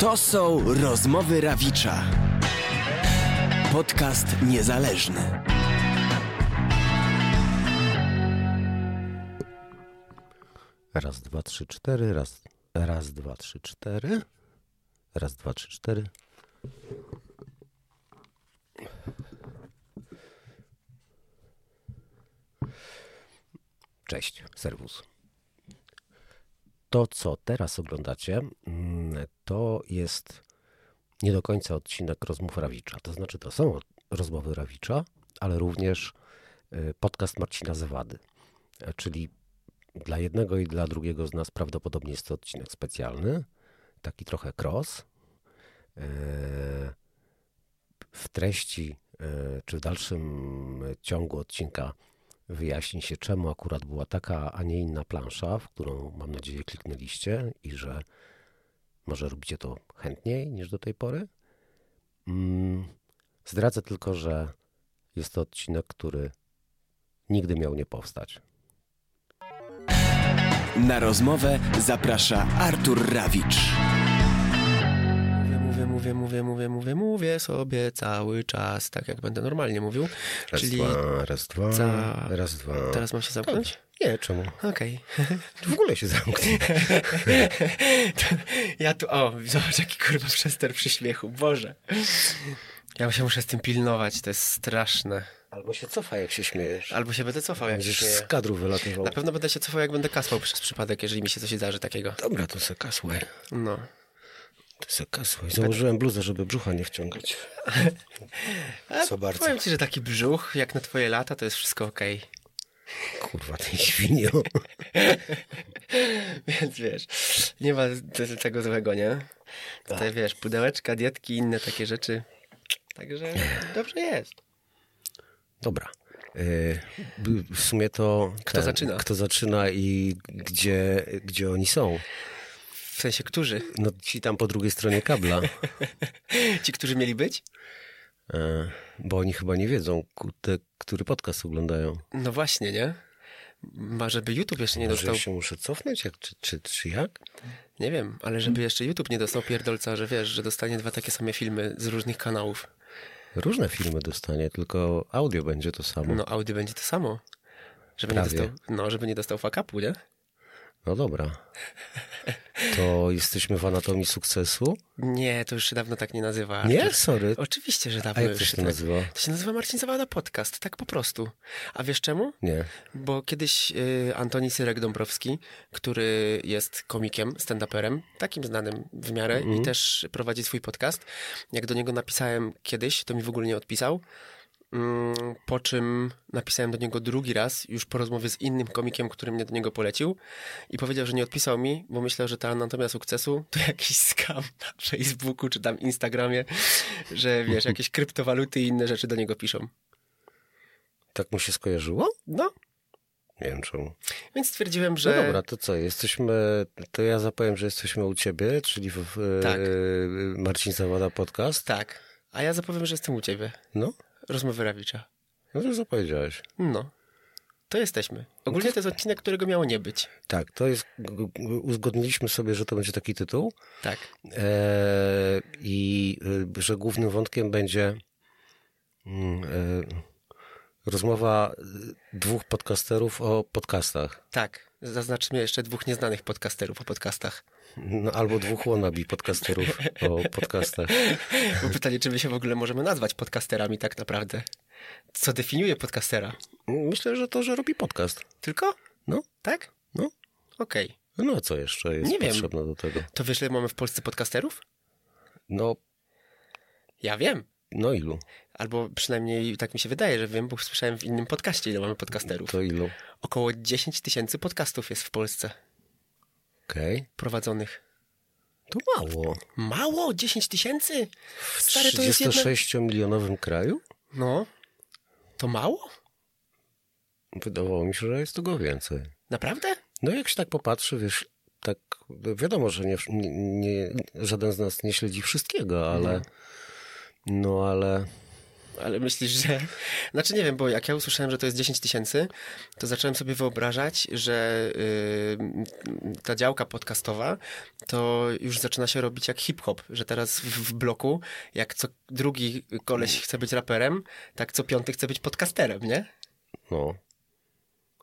To są rozmowy Rawicza. Podcast niezależny. Raz, dwa, trzy, cztery, raz, raz, dwa, trzy, cztery. Raz, dwa, trzy, cztery. Cześć, serwus. To, co teraz oglądacie, mm, to jest nie do końca odcinek rozmów Rawicza. To znaczy, to są rozmowy Rawicza, ale również y, podcast Marcina Zawady. E, Czyli dla jednego i dla drugiego z nas prawdopodobnie jest to odcinek specjalny, taki trochę cross. E, W treści e, czy w dalszym ciągu odcinka wyjaśni się, czemu akurat była taka, a nie inna plansza, w którą mam nadzieję kliknęliście i że może robicie to chętniej niż do tej pory. Mm, Zdradzę tylko, że jest to odcinek, który nigdy miał nie powstać. Na rozmowę zaprasza Artur Rawicz. Mówię, mówię, mówię, mówię, mówię, mówię, sobie cały czas, tak jak będę normalnie mówił. Raz, Czyli dwa, raz, dwa, za- raz, dwa. teraz mam się zamknąć? Nie, czemu? Okej. W ogóle się zamknij. Ja tu, o, zobacz jaki kurwa przester przy śmiechu, Boże. Ja się muszę z tym pilnować, to jest straszne. Albo się cofa, jak się śmiejesz. Albo się będę cofał, jak się Będziesz śmieję. z kadru wylatywał. Na pewno będę się cofał, jak będę kasłał przez przypadek, jeżeli mi się coś zdarzy takiego. Dobra, to se kasłaj. No. To se kasłaj. Założyłem bluzę, żeby brzucha nie wciągać. Co bardzo. Powiem ci, że taki brzuch, jak na twoje lata, to jest wszystko okej. Kurwa, ty świnio. Więc wiesz, nie ma te- tego złego, nie? Tutaj wiesz, pudełeczka, dietki, inne takie rzeczy. Także dobrze jest. Dobra. Y, W sumie to... Kto zaczyna? Kto zaczyna i gdzie, gdzie oni są? W sensie, którzy? No ci tam po drugiej stronie kabla. Ci, którzy mieli być? E, Bo oni chyba nie wiedzą, kurde, który podcast oglądają. No właśnie, nie? Ma, żeby YouTube jeszcze nie Może dostał... ja się muszę cofnąć, jak, czy, czy, czy jak? Nie wiem, ale żeby jeszcze YouTube nie dostał pierdolca, że wiesz, że dostanie dwa takie same filmy z różnych kanałów. Różne filmy dostanie, tylko audio będzie to samo. No, audio będzie to samo. Żeby nie Prawie. dostał, no, żeby nie dostał fakapu, nie? No dobra. To jesteśmy w anatomii sukcesu? Nie, to już się dawno tak nie nazywa. Nie? Sorry. Oczywiście, że A dawno jak już to się tak- nazywa? To się nazywa Marcin Zawada Podcast, tak po prostu. A wiesz czemu? Nie. Bo kiedyś y, Antoni Syrek-Dąbrowski, który jest komikiem, stand-uperem, takim znanym w miarę Mhm. i też prowadzi swój podcast, jak do niego napisałem kiedyś, to mi w ogóle nie odpisał, Mm, po czym napisałem do niego drugi raz, już po rozmowie z innym komikiem, który mnie do niego polecił i powiedział, że nie odpisał mi, bo myślał, że ta anatomia sukcesu to jakiś scam na Facebooku czy tam Instagramie, że wiesz, jakieś kryptowaluty i inne rzeczy do niego piszą. Tak mu się skojarzyło? No, Nie wiem czemu. więc stwierdziłem, że... No dobra, to co? Jesteśmy, to ja zapowiem, że jesteśmy u ciebie, czyli w, Tak. e, Marcin Zawada podcast. Tak. A ja zapowiem, że jestem u ciebie. No, Rozmowy Rawicza. no to zapowiedziałeś. No. To jesteśmy. Ogólnie to jest odcinek, którego miało nie być. Tak, to jest, uzgodniliśmy sobie, że to będzie taki tytuł Tak. e, i e, że głównym wątkiem będzie mm, e, rozmowa e, dwóch podcasterów o podcastach. Tak. Zaznaczmy jeszcze dwóch nieznanych podcasterów o podcastach. No, albo dwóch wannabe podcasterów o podcastach. Bo pytanie, czy my się w ogóle możemy nazwać podcasterami tak naprawdę? Co definiuje podcastera? Myślę, że to, że robi podcast. Tylko? No, Tak? no. Okej. No a co jeszcze jest Nie wiem. potrzebne do tego? To wiesz, ile mamy w Polsce podcasterów? No, Ja wiem. no ilu? Albo przynajmniej tak mi się wydaje, że wiem, bo słyszałem w innym podcaście, ile mamy podcasterów. To ilu? Około 10 tysięcy podcastów jest w Polsce Okej. prowadzonych. To mało. Mało? 10 tysięcy? W Stary, to jest jedno... 36-milionowym kraju? No. To mało? Wydawało mi się, że jest tego więcej. Naprawdę? No jak się tak popatrzy, wiesz, tak wiadomo, że nie, nie, żaden z nas nie śledzi wszystkiego, ale no ale Ale myślisz, że... Znaczy nie wiem, bo jak ja usłyszałem, że to jest 10 tysięcy, to zacząłem sobie wyobrażać, że yy, ta działka podcastowa to już zaczyna się robić jak hip-hop, że teraz w, w bloku, jak co drugi koleś chce być raperem, tak co piąty chce być podcasterem, nie? No.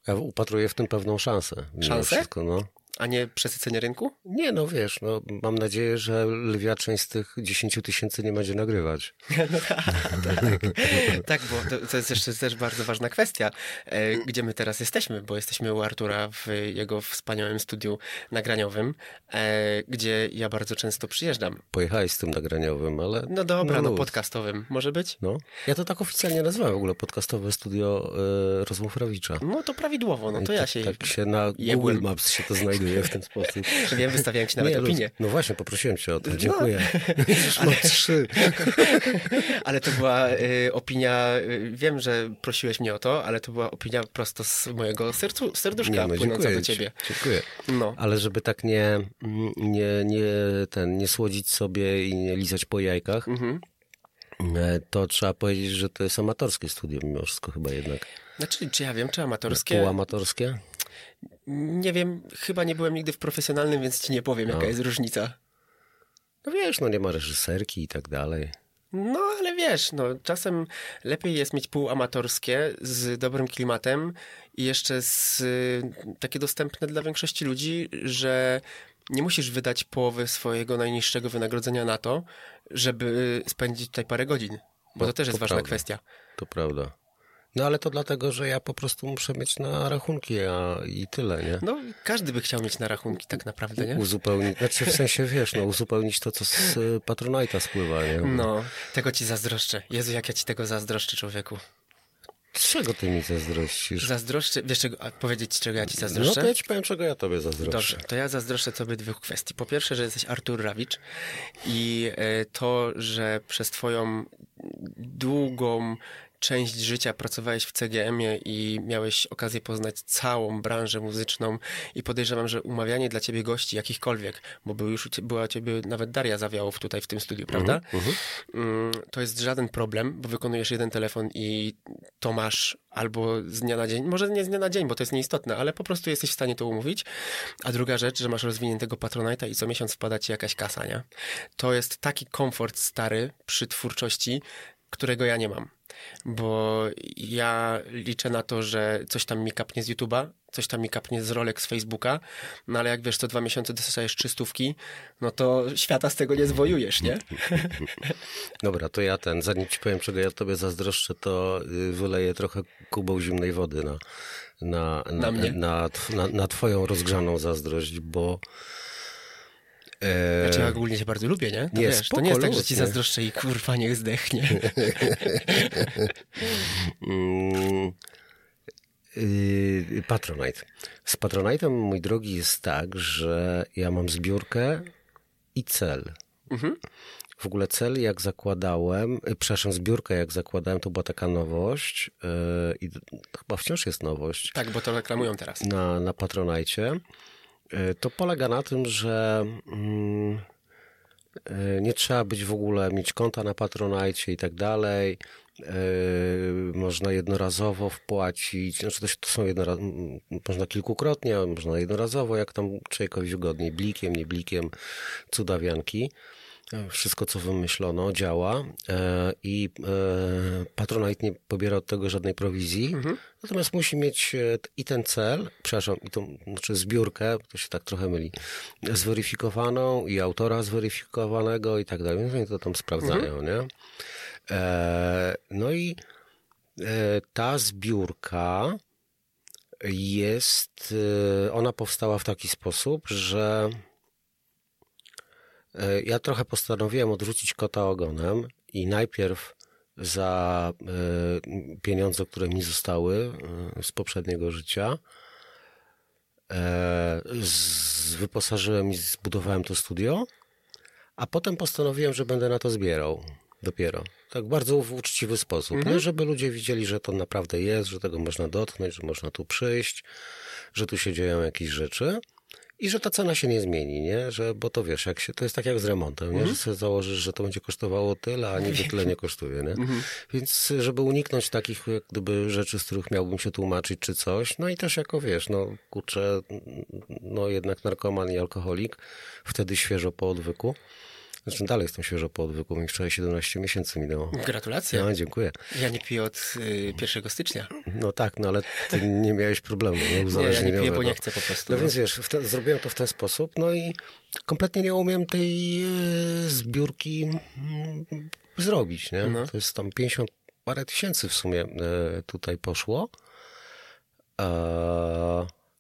Ja upatruję w tym pewną szansę. Szansę? Wszystko, no. A nie przesycenie rynku? Nie, no wiesz, no, mam nadzieję, że lwia część z tych 10 tysięcy nie będzie nagrywać. Tak, bo to, to jest jeszcze też bardzo ważna kwestia, e, gdzie my teraz jesteśmy, bo jesteśmy u Artura w jego wspaniałym studiu nagraniowym, e, gdzie ja bardzo często przyjeżdżam. Pojechałeś z tym nagraniowym, ale... No dobra, no, luz. podcastowym, może być? No. Ja to tak oficjalnie nazywam w ogóle podcastowe studio e, rozmów Rawicza. No to prawidłowo, no to ja tak, się... tak się na. Google Maps się to znajduje w ten sposób. Wiem, wystawiałem ci nawet luz. opinię. No właśnie, poprosiłem cię o to, dziękuję. Już mam trzy. Ale to była y, opinia, y, wiem, że prosiłeś mnie o to, ale to była opinia prosto z mojego sercu, serduszka Nie, no, płynąca do ci. ciebie. Dziękuję. No. Ale żeby tak nie, nie, nie, ten, nie słodzić sobie i nie lizać po jajkach, Mhm. e, to trzeba powiedzieć, że to jest amatorskie studio mimo wszystko chyba jednak. Znaczy, czy ja wiem, czy amatorskie? Półamatorskie? Nie wiem, chyba nie byłem nigdy w profesjonalnym, więc ci nie powiem, jaka No. jest różnica. No wiesz, no nie ma reżyserki i tak dalej. No, ale wiesz, no, czasem lepiej jest mieć półamatorskie z dobrym klimatem i jeszcze z, y, takie dostępne dla większości ludzi, że nie musisz wydać połowy swojego najniższego wynagrodzenia na to, żeby spędzić tutaj parę godzin. Bo No, to też jest to ważna prawda. kwestia. To prawda. No ale to dlatego, że ja po prostu muszę mieć na rachunki, a i tyle, nie? No, każdy by chciał mieć na rachunki tak naprawdę, nie? Uzupełnić, znaczy w sensie, wiesz, no uzupełnić to, co z y, Patronite'a spływa, nie? No, tego ci zazdroszczę. Jezu, jak ja ci tego zazdroszczę, człowieku. Czego ty mi zazdrościsz? Zazdroszczę, wiesz czego, a powiedzieć czego ja ci No zazdroszczę? to ja ci powiem, czego ja tobie zazdroszczę. Dobrze, to ja zazdroszczę tobie dwóch kwestii. Po pierwsze, że jesteś Artur Rawicz i e, to, że przez twoją długą część życia pracowałeś w CGM-ie i miałeś okazję poznać całą branżę muzyczną i podejrzewam, że umawianie dla ciebie gości jakichkolwiek, bo był już, była u ciebie nawet Daria Zawiałow tutaj w tym studiu, prawda? Mm, To jest żaden problem, bo wykonujesz jeden telefon i to masz albo z dnia na dzień, może nie z dnia na dzień, bo to jest nieistotne, ale po prostu jesteś w stanie to umówić. A druga rzecz, że masz rozwiniętego Patronite'a i co miesiąc wpada ci jakaś kasa, nie? To jest taki komfort stary przy twórczości, którego ja nie mam. Bo ja liczę na to, że coś tam mi kapnie z YouTube'a, coś tam mi kapnie z rolek z Facebooka, no ale jak wiesz, co dwa miesiące dostajesz trzystówki, no to świata z tego nie zwojujesz, nie? Dobra, to ja ten, zanim ci powiem, czego ja tobie zazdroszczę, to y, wyleję trochę kubą zimnej wody na, na, Na na, tw- na, na twoją rozgrzaną zazdrość, bo e, Znaczy ja ogólnie się bardzo lubię, nie? To Nie, wiesz, to spoko, nie jest tak, że ci zazdroszczę i kurwa niech zdechnie. Mm, yy, Patronite. Z Patronite'em, mój drogi, jest tak, że ja mam zbiórkę i cel. Mhm. W ogóle cel, jak zakładałem, y, przepraszam, zbiórkę, jak zakładałem, to była taka nowość yy, i chyba wciąż jest nowość Tak, bo to reklamują teraz. na, na Patronite. Yy, To polega na tym, że mm, yy, nie trzeba być w ogóle, mieć konta na Patronite i tak dalej. Yy, Można jednorazowo wpłacić, znaczy to, to są jednora- m, można kilkukrotnie, można jednorazowo, jak tam człowiekowi wygodniej, blikiem, nie blikiem, cudawianki. Wszystko, co wymyślono, działa. E, i e, Patronite nie pobiera od tego żadnej prowizji, natomiast musi mieć e, i ten cel, przepraszam, i tą, znaczy zbiórkę, to się tak trochę myli, zweryfikowaną i autora zweryfikowanego i tak dalej, więc oni to tam sprawdzają, nie? E, no i ta zbiórka jest, ona powstała w taki sposób, że ja trochę postanowiłem odrzucić kota ogonem i najpierw za e, pieniądze, które mi zostały e, z poprzedniego życia, e, wyposażyłem i zbudowałem to studio, a potem postanowiłem, że będę na to zbierał dopiero. Tak bardzo w uczciwy sposób, nie? żeby ludzie widzieli, że to naprawdę jest, że tego można dotknąć, że można tu przyjść, że tu się dzieją jakieś rzeczy. I że ta cena się nie zmieni, nie? Że, bo to wiesz, jak się, to jest tak jak z remontem, nie? Że sobie założysz, że to będzie kosztowało tyle, a niby tyle nie kosztuje, nie? Więc żeby uniknąć takich jak gdyby rzeczy, z których miałbym się tłumaczyć czy coś, no i też jako wiesz, no kurczę, no jednak narkoman i alkoholik, wtedy świeżo po odwyku. Zresztą dalej jestem świeżo po odwyku, mi wczoraj 17 miesięcy minęło. Gratulacje. No, dziękuję. Ja nie piję od y, 1 stycznia. No tak, no ale ty nie miałeś problemu, nie? Nie, ja nie piję, bo nie chcę po prostu. No no. więc wiesz, te, zrobiłem to w ten sposób, no i kompletnie nie umiem tej e, zbiórki mm, zrobić, nie? No. To jest tam 50 parę tysięcy w sumie e, tutaj poszło.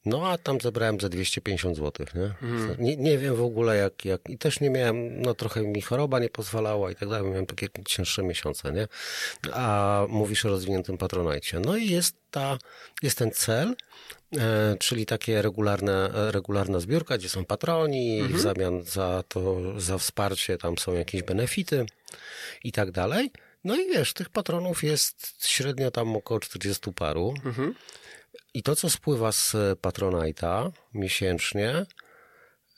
No a tam zebrałem za 250 zł, nie? nie? Nie wiem w ogóle jak, jak... I też nie miałem, no trochę mi choroba nie pozwalała i tak dalej, miałem takie cięższe miesiące, nie? A mówisz o rozwiniętym patronajcie. No i jest ta, jest ten cel, e, czyli takie regularne, e, regularna zbiórka, gdzie są patroni i w zamian za to, za wsparcie tam są jakieś benefity i tak dalej. No i wiesz, tych patronów jest średnio tam około 40 paru. I to, co spływa z Patronite'a miesięcznie,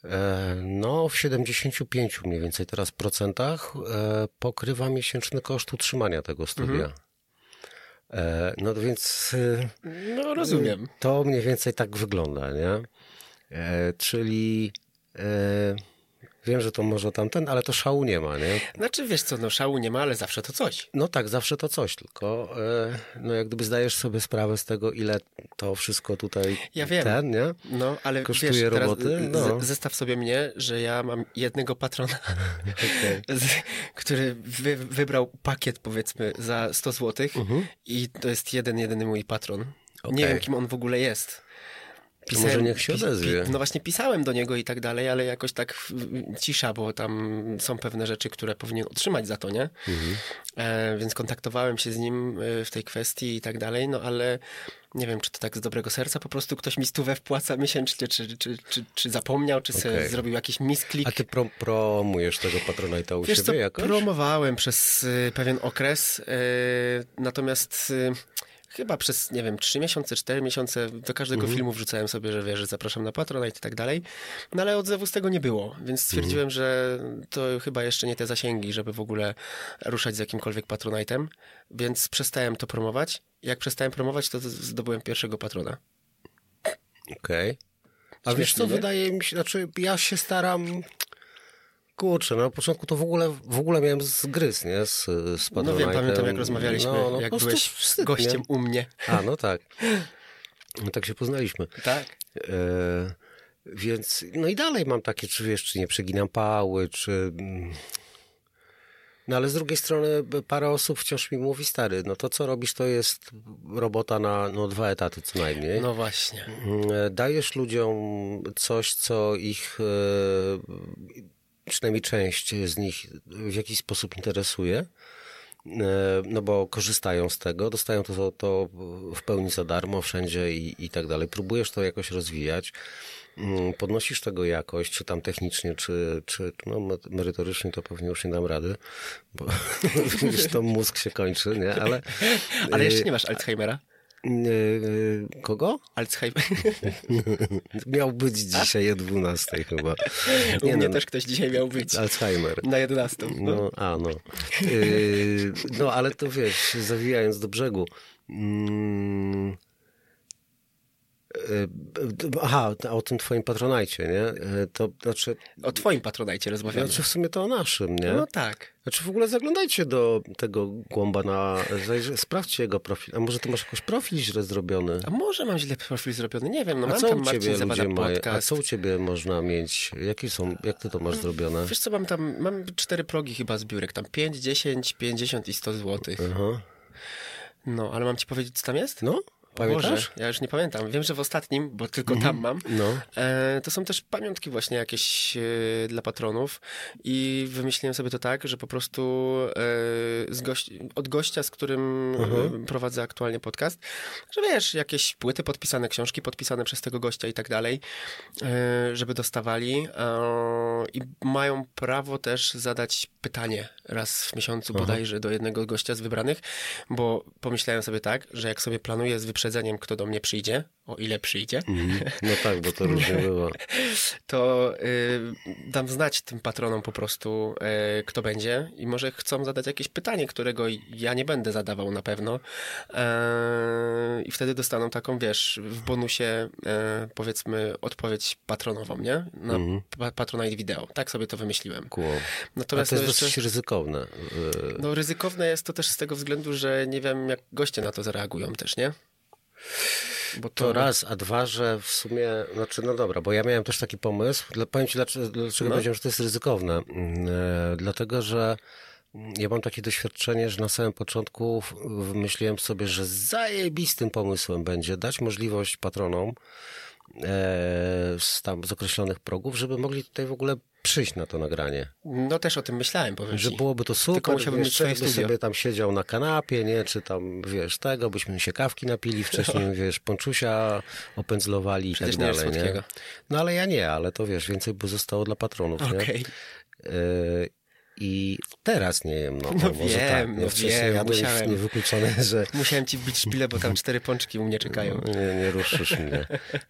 e, no w 75 mniej więcej teraz procentach e, pokrywa miesięczny koszt utrzymania tego studia. E, No więc No rozumiem. to mniej więcej tak wygląda, nie? Czyli wiem, że to może tamten, ale to szału nie ma, nie? Znaczy, wiesz co, no szału nie ma, ale zawsze to coś. No tak, zawsze to coś, tylko e, no jak gdyby zdajesz sobie sprawę z tego, ile to wszystko tutaj Ja wiem. ten, nie? No, ale Kosztuje wiesz, roboty? No. zestaw sobie mnie, że ja mam jednego patrona, z, który wy, wybrał pakiet, powiedzmy, za 100 zł i to jest jeden, jedyny mój patron. Nie Okej. wiem, kim on w ogóle jest. To może niech się odezwie. no właśnie pisałem do niego i tak dalej, ale jakoś tak cisza, bo tam są pewne rzeczy, które powinien otrzymać za to, nie? Mhm. E, więc kontaktowałem się z nim e, w tej kwestii i tak dalej, no ale nie wiem, czy to tak z dobrego serca po prostu ktoś mi stówę wpłaca miesięcznie, czy, czy, czy, czy zapomniał, czy Okej. zrobił jakiś misklik. A ty pro, promujesz tego Patronite'a u Wiesz siebie co, jakoś? promowałem przez y, pewien okres, y, natomiast y, chyba przez, nie wiem, trzy miesiące, cztery miesiące do każdego Mhm. filmu wrzucałem sobie, że wiesz, że zapraszam na Patronite i tak dalej, no ale odzewu z tego nie było, więc stwierdziłem, Mhm. że to chyba jeszcze nie te zasięgi, żeby w ogóle ruszać z jakimkolwiek Patronite'em, więc przestałem to promować. Jak przestałem promować, to zdobyłem pierwszego patrona. Okej. A wiesz co, nie? wydaje mi się, znaczy ja się staram... Kurczę, no na początku to w ogóle, w ogóle miałem zgryz, nie? Z, z No wiem, pamiętam jak rozmawialiśmy, No, no, jak byłeś wstyd, gościem u mnie. A, no tak. No tak się poznaliśmy. Tak. E, więc, no i dalej mam takie, czy wiesz, czy nie przeginam pały, czy... No ale z drugiej strony parę osób wciąż mi mówi, stary, no to co robisz to jest robota na no, dwa etaty co najmniej. No właśnie. E, Dajesz ludziom coś, co ich, e, przynajmniej część z nich w jakiś sposób interesuje, e, no bo korzystają z tego, dostają to, to w pełni za darmo wszędzie i, i tak dalej. Próbujesz to jakoś rozwijać, mm, podnosisz tego jakość, czy tam technicznie, czy, czy no, me- merytorycznie to pewnie już nie dam rady, bo już to mózg się kończy, nie? Ale, Ale jeszcze nie masz Alzheimera? E, e, Kogo? Alzheimer. Miał być dzisiaj o 12 chyba. U mnie no, też ktoś dzisiaj miał być. Alzheimer. Na 11. No. No, a no. Yy, no, ale to wiesz, zawijając do brzegu. Yy, aha, o tym twoim patronajcie, nie? Yy, To znaczy, O twoim patronajcie rozmawiamy. znaczy w sumie to o naszym, nie? No tak. Znaczy w ogóle zaglądajcie do tego głąba na... Sprawdźcie jego profil. A może ty masz jakoś profil źle zrobiony? A może mam źle profil zrobiony? Nie wiem, no A mam co tam u ciebie Marcin Zawada ludzie mają? A co u ciebie można mieć? Jakie są, jak ty to masz zrobione? Wiesz co, mam tam, mam cztery progi chyba zbiórek, tam 5, 10, 50 i 100 złotych. Aha. No, ale mam ci powiedzieć, co tam jest? No, O Boże, pamiętasz? ja już nie pamiętam. Wiem, że w ostatnim, bo tylko tam mam, No. e, to są też pamiątki właśnie jakieś e, dla patronów i wymyśliłem sobie to tak, że po prostu e, goś od gościa, z którym e, prowadzę aktualnie podcast, że wiesz, jakieś płyty podpisane, książki podpisane przez tego gościa i tak dalej, e, żeby dostawali i mają prawo też zadać pytanie raz w miesiącu bodajże do jednego gościa z wybranych, bo pomyślałem sobie tak, że jak sobie planuję z wyprzedzeniem wyprzedzeniem, kto do mnie przyjdzie, o ile przyjdzie, Mhm. No tak, bo to różnie było. to y, dam znać tym patronom po prostu, y, kto będzie i może chcą zadać jakieś pytanie, którego ja nie będę zadawał na pewno E, i wtedy dostaną taką, wiesz, w bonusie e, powiedzmy odpowiedź patronową, nie? Na Mhm. pa- Patronite Video. Tak sobie to wymyśliłem. Cool. A Natomiast to jest no jeszcze... dosyć ryzykowne. Y, No ryzykowne jest to też z tego względu, że nie wiem, jak goście na to zareagują też, nie? Bo To raz, a dwa, że w sumie, znaczy no dobra, bo ja miałem też taki pomysł, powiem ci dlaczego, dlaczego No. powiedziałem, że to jest ryzykowne. E, dlatego, że mm, ja mam takie doświadczenie, że na samym początku wymyśliłem sobie, że zajebistym pomysłem będzie dać możliwość patronom e, z, tam, z określonych progów, żeby mogli tutaj w ogóle przyjść na to nagranie. No też o tym myślałem, powiem Że ci. byłoby to super, Tylko musiałbym wiesz, mieć swoje sobie tam siedział na kanapie, nie, czy tam, wiesz, tego, byśmy się kawki napili wcześniej, wiesz, ponczusia opędzlowali i Przecież tak nie jesz dalej, nie? słodkiego. No ale ja nie, ale to wiesz, więcej by zostało dla patronów, nie? Okej. I teraz nie jem, no, No no może wiem, tak, no Wcześniej wiem, jadłem musiałem. niewykluczone, że Musiałem ci wbić szpilę, bo tam cztery pączki u mnie czekają. nie, nie ruszysz mnie,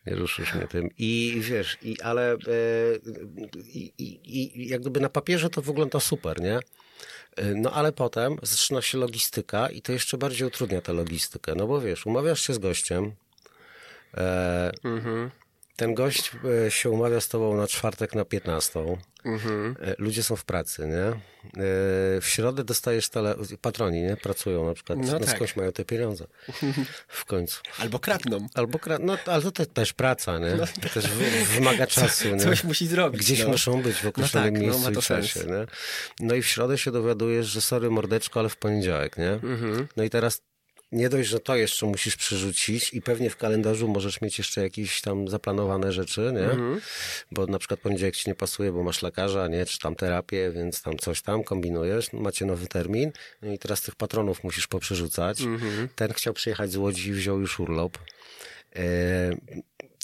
nie ruszysz mnie tym. I wiesz, i, ale e, i, i, i jak gdyby na papierze to wygląda super, nie? E, No ale potem zaczyna się logistyka i to jeszcze bardziej utrudnia tę logistykę, no bo wiesz, umawiasz się z gościem, e, Mhm. Ten gość e, się umawia z tobą na czwartek na 15. Mhm. E, Ludzie są w pracy, nie? E, W środę dostajesz tele... Patroni, nie? Pracują na przykład. No No, tak. skądś mają te pieniądze? W końcu. Albo kradną. Albo kra... No, ale to te, też praca, nie? To też w, wymaga czasu, nie? Coś musi zrobić. Gdzieś no. muszą być w określonym tak, no, miejscu ma to i czasie, sens. nie? No i w środę się dowiadujesz, że sorry mordeczko, ale w poniedziałek, nie? Mhm. No i teraz nie dość, że to jeszcze musisz przerzucić i pewnie w kalendarzu możesz mieć jeszcze jakieś tam zaplanowane rzeczy, nie? Mhm. Bo na przykład poniedziałek ci nie pasuje, bo masz lekarza, nie? Czy tam terapię, więc tam coś tam kombinujesz, macie nowy termin no i teraz tych patronów musisz poprzerzucać. Mhm. Ten chciał przyjechać z Łodzi i wziął już urlop.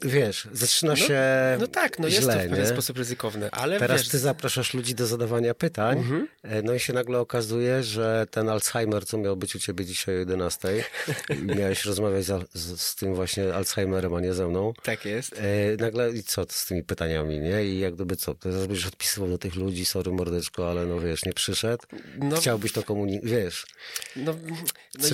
Wiesz, zaczyna się No tak, no jest źle, to w pewien nie? sposób ryzykowne, ale Teraz wiesz, ty zapraszasz ludzi do zadawania pytań, Mhm. e, no i się nagle okazuje, że ten Alzheimer, co miał być u ciebie dzisiaj o 11, i miałeś rozmawiać z, z, z tym właśnie Alzheimerem, a nie ze mną, tak jest. e, nagle i co z tymi pytaniami, nie? I jak gdyby co, teraz będziesz odpisywał do tych ludzi, sorry mordeczko, ale no wiesz, nie przyszedł, No, chciałbyś to komunikować, wiesz, no,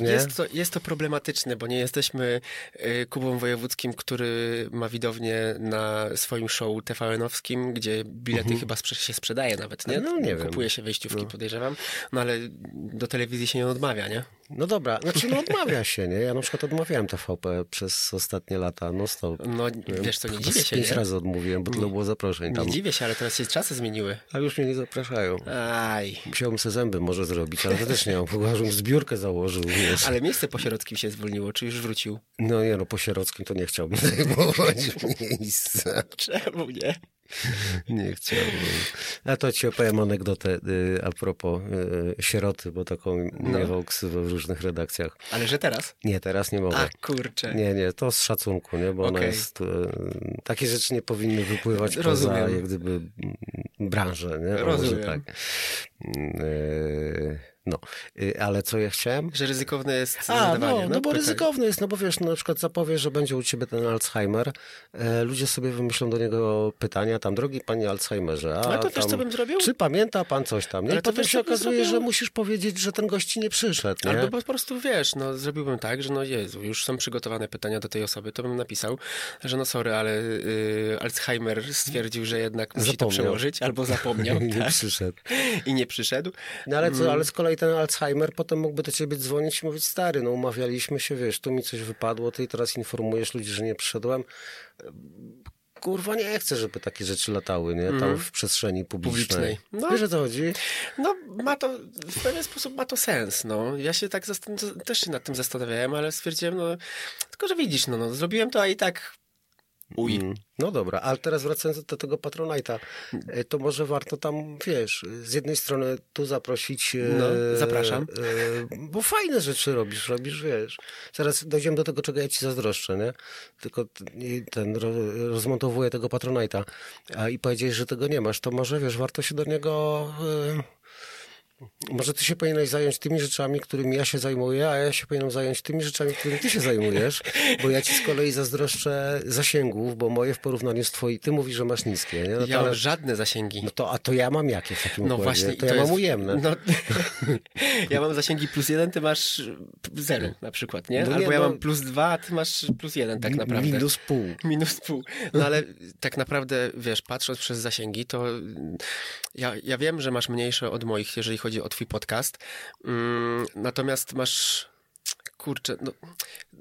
no jest, to, jest to problematyczne, bo nie jesteśmy y, Kubą Wojewódzkim, który ma widownię na swoim show TVN-owskim, gdzie bilety chyba sprze- się sprzedaje nawet, nie? Mhm. No, nie wiem. Kupuje się wejściówki, podejrzewam. No ale do telewizji się nie odmawia, nie? No dobra, znaczy no odmawia się, nie? Ja na przykład odmawiałem TVP przez ostatnie lata, no stop. No wiesz co, nie dziwię się, pięć nie? razy odmówiłem, bo tyle było zaproszeń tam. Nie dziwię się, ale teraz się czasy zmieniły. A już mnie nie zapraszają. Aj. Musiałbym sobie zęby może zrobić, ale to też nie mam. Żebym zbiórkę założył, wiesz. Ale miejsce po Sierockim się zwolniło, czy już wrócił? No nie, no po sierockim to nie chciałbym zajmować miejsca. Czemu nie? Nie chciałbym. A to ci opowiem anegdotę y, a propos y, sieroty, bo taką No. miewał ksywę w różnych redakcjach. Ale że teraz? Nie, teraz nie mogę. A kurczę. Nie, nie, to z szacunku, nie? Bo ona Okej. jest. y, takie rzeczy nie powinny wypływać poza Rozumiem. jak gdyby mm, branżę, nie? Rozumiem. Może tak. Y, no, Y, ale co ja chciałem? Że ryzykowne jest A, zadawanie. no, no bo pytań. ryzykowny jest, no bo wiesz, no, na przykład zapowiesz, że będzie u ciebie ten Alzheimer, e, ludzie sobie wymyślą do niego pytania, tam, drogi panie Alzheimerze, a Ale to wiesz, tam, co bym zrobił? czy pamięta pan coś tam, nie? Ale I to potem się okazuje, zrobił? że musisz powiedzieć, że ten gość ci nie przyszedł, nie? Albo po prostu wiesz, no zrobiłbym tak, że no Jezu, już są przygotowane pytania do tej osoby, to bym napisał, że no sorry, ale y, Alzheimer stwierdził, że jednak musi Zapomniał. to przełożyć, albo zapomniał nie tak, przyszedł. i nie przyszedł. No ale co, ale z kolei ten Alzheimer potem mógłby do ciebie dzwonić i mówić, stary, no umawialiśmy się, wiesz, tu mi coś wypadło, ty teraz informujesz ludzi, że nie przyszedłem. Kurwa, nie chcę, żeby takie rzeczy latały, nie? Tam w przestrzeni publicznej. Mhm. Publicznej. No. Wiesz o co chodzi? No ma to, w pewien sposób ma to sens, no. Ja się tak też się nad tym zastanawiałem, ale stwierdziłem, no, tylko że widzisz, no, no zrobiłem to, a i tak uj. Mm. No dobra, ale teraz wracając do tego Patronite'a, e, to może warto tam, wiesz, z jednej strony tu zaprosić... e, No, zapraszam. e, Bo fajne rzeczy robisz, robisz, wiesz. Zaraz dojdziemy do tego, czego ja ci zazdroszczę, nie? Tylko ten ro- rozmontowuję tego Patronite'a a i powiedziałeś, że tego nie masz, to może, wiesz, warto się do niego... e, może ty się powinieneś zająć tymi rzeczami, którymi ja się zajmuję, a ja się powinienem zająć tymi rzeczami, którymi ty się zajmujesz, bo ja ci z kolei zazdroszczę zasięgów, bo moje w porównaniu z twoimi, ty mówisz, że masz niskie, nie? No ja to, mam żadne zasięgi. no to, a to ja mam jakie w takim No układzie? właśnie. i To ja jest- mam ujemne. No, ja mam zasięgi plus jeden, ty masz zero na przykład, nie? No nie, Albo ja no- mam plus dwa, a ty masz plus jeden tak naprawdę. Minus pół. Minus pół. No ale tak naprawdę, wiesz, patrząc przez zasięgi, to ja, ja wiem, że masz mniejsze od moich, jeżeli chodzi o twój podcast. Mm, natomiast masz, kurczę, no,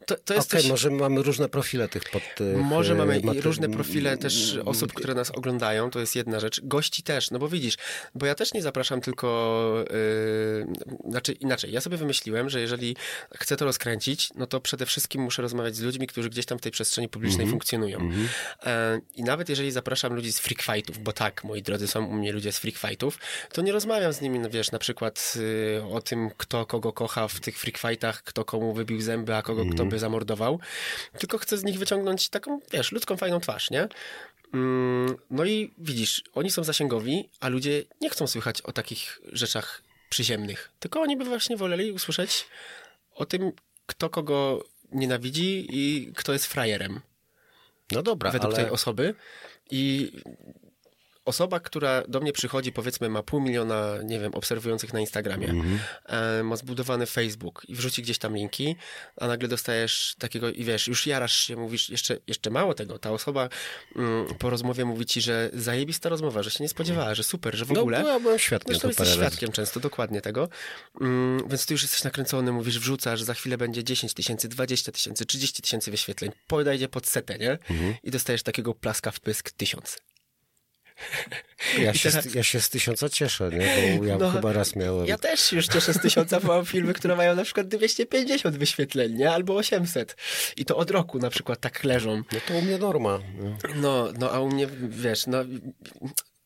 to, to jest coś... może mamy różne profile tych pod tych, Może e, mamy mater- różne profile też osób, które nas oglądają, to jest jedna rzecz. Gości też, no bo widzisz, bo ja też nie zapraszam tylko, yy, znaczy inaczej, ja sobie wymyśliłem, że jeżeli chcę to rozkręcić, no to przede wszystkim muszę rozmawiać z ludźmi, którzy gdzieś tam w tej przestrzeni publicznej funkcjonują. E, I nawet jeżeli zapraszam ludzi z freak fightów, bo tak, moi drodzy, są u mnie ludzie z freak fightów, to nie rozmawiam z nimi, no wiesz, na przykład y, o tym, kto kogo kocha w tych freak fightach, kto komu wybił zęby, a kogo kto by zamordował, tylko chcę z nich wyciągnąć taką, wiesz, ludzką, fajną twarz, nie? Mm, No i widzisz, oni są zasięgowi, a ludzie nie chcą słychać o takich rzeczach przyziemnych, tylko oni by właśnie woleli usłyszeć o tym, kto kogo nienawidzi i kto jest frajerem No dobra, według ale tej osoby. I osoba, która do mnie przychodzi, powiedzmy, ma pół miliona, nie wiem, obserwujących na Instagramie, Mhm. e, ma zbudowany Facebook i wrzuci gdzieś tam linki, a nagle dostajesz takiego i wiesz, już jarasz się, mówisz, jeszcze, jeszcze mało tego, ta osoba mm, po rozmowie mówi ci, że zajebista rozmowa, że się nie spodziewała, że super, że w no, ogóle. bo ja byłem świadkiem Zresztą to jesteś parę razy. świadkiem często, dokładnie tego. Mm, więc ty już jesteś nakręcony, mówisz, wrzucasz, za chwilę będzie 10 tysięcy, 20 tysięcy, 30 tysięcy wyświetleń. Podajdzie pod setę, nie? Mhm. I dostajesz takiego plaska w pysk tysiąc. Ja się, teraz- z, ja się z tysiąca cieszę, nie? Bo ja No, chyba raz miałem. Ja też się już cieszę z tysiąca, bo mam filmy, które mają na przykład 250 wyświetleń, nie? Albo 800. I to od roku na przykład tak leżą. No to u mnie norma. No, no a u mnie, wiesz, no...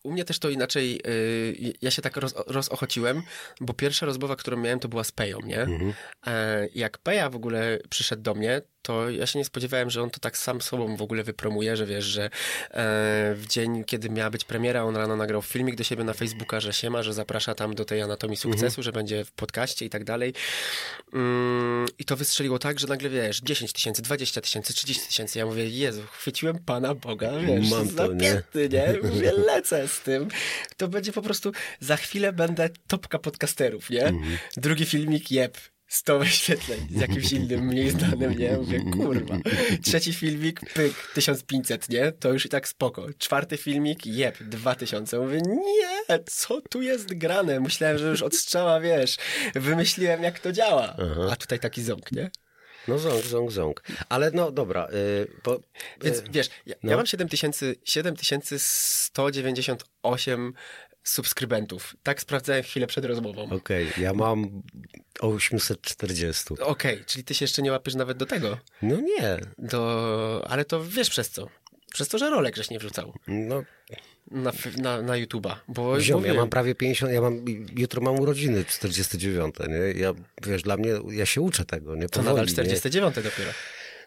U mnie też to inaczej, yy, ja się tak roz, rozochociłem, bo pierwsza rozmowa, którą miałem, to była z Peją, nie? Mhm. E, jak Peja w ogóle przyszedł do mnie, to ja się nie spodziewałem, że on to tak sam sobą w ogóle wypromuje, że wiesz, że e, w dzień, kiedy miała być premiera, on rano nagrał filmik do siebie na Facebooka, że się ma, że zaprasza tam do tej anatomii sukcesu, że będzie w podcaście i tak dalej. Mm, I to wystrzeliło tak, że nagle wiesz, 10 tysięcy, 20 tysięcy, 30 tysięcy. Ja mówię, Jezu, chwyciłem Pana Boga, wiesz, Mam to, nie? zapięty, nie? Mówię, lecę z tym. To będzie po prostu, za chwilę będę topka podcasterów, nie? Drugi filmik, jeb. 100 wyświetleń z jakimś innym, mniej znanym, nie? Mówię, kurwa. Trzeci filmik, pyk, 1500, nie? To już i tak spoko. Czwarty filmik, jeb, 2000. Mówię, nie, co tu jest grane? Myślałem, że już od strzała, wiesz, wymyśliłem, jak to działa. A tutaj taki ząg, nie? No ząg, ząg, ząg. Ale no dobra, y, bo... Więc y, wiesz, ja, no. ja mam 7000 7198 subskrybentów. Tak sprawdzałem chwilę przed rozmową. Okej, ja mam 840. Okej, czyli ty się jeszcze nie łapiesz nawet do tego. No nie, Do... Ale to wiesz przez co? Przez to, że rolek żeś nie wrzucał no na, na, na YouTube'a. Bo ziom, ja mam prawie 50, ja mam, jutro mam urodziny 49, nie? Ja, wiesz, dla mnie, ja się uczę tego, nie? to Powoli, nadal nie? 49 dopiero.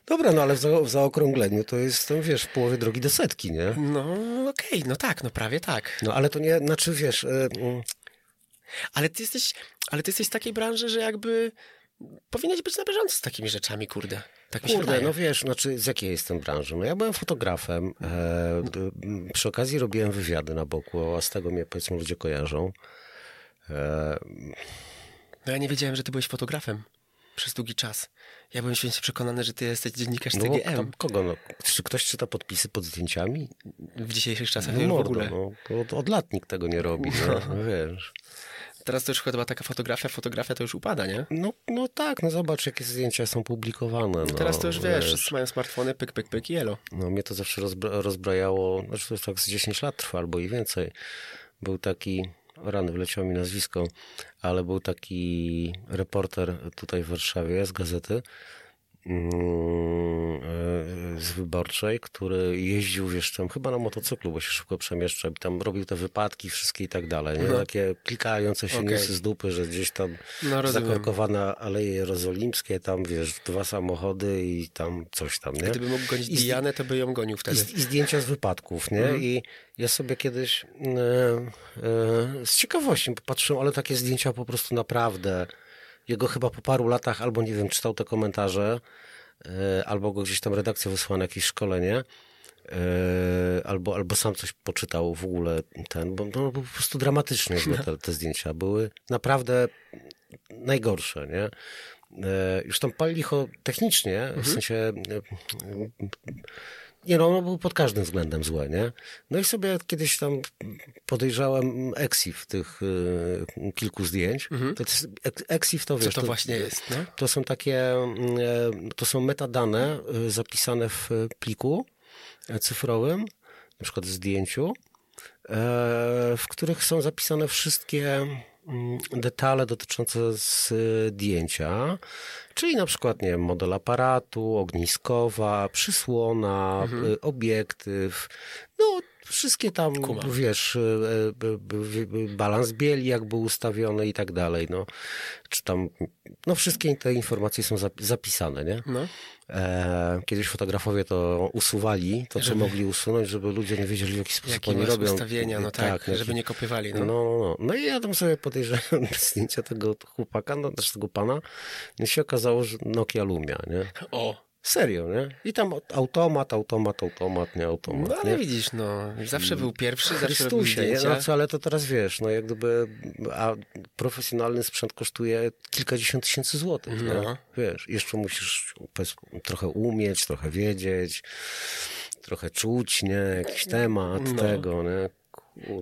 Dobra, no ale w, za, w zaokrągleniu to jest, no, wiesz, w połowie drogi do setki, nie? No okej, no tak, no prawie tak. No ale to nie, znaczy wiesz, y, Ale ty jesteś, ale ty jesteś z takiej branży, że jakby powinieneś być na bieżąco z takimi rzeczami, kurde. Tak Kurde, no wiesz, znaczy z jakiej jestem branży? No ja byłem fotografem, e, przy okazji robiłem wywiady na boku, a z tego mnie powiedzmy ludzie kojarzą. E, No ja nie wiedziałem, że ty byłeś fotografem przez długi czas. Ja byłem święcie przekonany, że ty jesteś dziennikarz no CGM. tam, kogo, no? Czy ktoś czyta podpisy pod zdjęciami? W dzisiejszych czasach No już w mordo, ogóle. no, od, od lat nikt tego nie robi, no, no wiesz. Teraz to już chyba taka fotografia, fotografia to już upada, nie? No, no tak, no zobacz jakie zdjęcia są publikowane. No, Teraz to już wiesz, wszyscy mają smartfony, pyk, pyk, pyk i elo. No mnie to zawsze rozbra- rozbrajało, znaczy to już tak z 10 lat trwa albo i więcej. Był taki, rany wleciało mi nazwisko, ale był taki reporter tutaj w Warszawie z gazety. Mm, e, z Wyborczej, który jeździł, wiesz, tam chyba na motocyklu, bo się szybko przemieszczał i tam robił te wypadki wszystkie i tak dalej, nie? No. Takie klikające się newsy z dupy, że gdzieś tam No zakorkowane Aleje Jerozolimskie, tam, wiesz, dwa samochody i tam coś tam, nie? Gdyby mógł gonić Dianę, to by ją gonił wtedy. I zdjęcia z wypadków, nie? Mhm. I ja sobie kiedyś e, e, z ciekawości popatrzyłem, ale takie zdjęcia po prostu naprawdę. Jego chyba po paru latach albo, nie wiem, czytał te komentarze, e, albo go gdzieś tam redakcja wysłała na jakieś szkolenie, e, albo, albo sam coś poczytał w ogóle ten, bo no, po prostu dramatycznie były te, te zdjęcia. Były naprawdę najgorsze, nie? E, Już tam pal licho technicznie, w sensie nie no, no był pod każdym względem złe, nie? No i sobie kiedyś tam podejrzałem Exif tych y, kilku zdjęć. To jest, ex- Exif to Co wiesz... to właśnie jest, no? To są takie, mm, e, to są metadane y, zapisane w pliku e, cyfrowym, na przykład w zdjęciu, e, w których są zapisane wszystkie detale dotyczące zdjęcia, czyli na przykład, nie wiem, model aparatu, ogniskowa, przysłona, y, obiektyw, no wszystkie tam, Kumam. wiesz, y, y, y, balans bieli jak był ustawiony i tak dalej, no. Czy tam, no wszystkie te informacje są zap- zapisane, nie? no. E, kiedyś fotografowie to usuwali, to co Żeby- mogli usunąć, żeby ludzie nie wiedzieli w jaki sposób Jakie oni robią. ustawienia, no tak, jaki- żeby nie kopiowali, no, no. no, no. no i ja tam sobie podejrzewam zdjęcia tego chłopaka, no też tego pana, i się okazało, że Nokia Lumia, nie? O, Serio, nie? I tam automat, automat, automat, nie automat, no ale nie? widzisz, no, zawsze był pierwszy, zawsze robił Chrystusie, nie? No co, ale to teraz wiesz, no jak gdyby, a profesjonalny sprzęt kosztuje kilkadziesiąt tysięcy złotych, No. nie? Wiesz, jeszcze musisz trochę umieć, trochę wiedzieć, trochę czuć, nie? Jakiś temat No. tego, nie?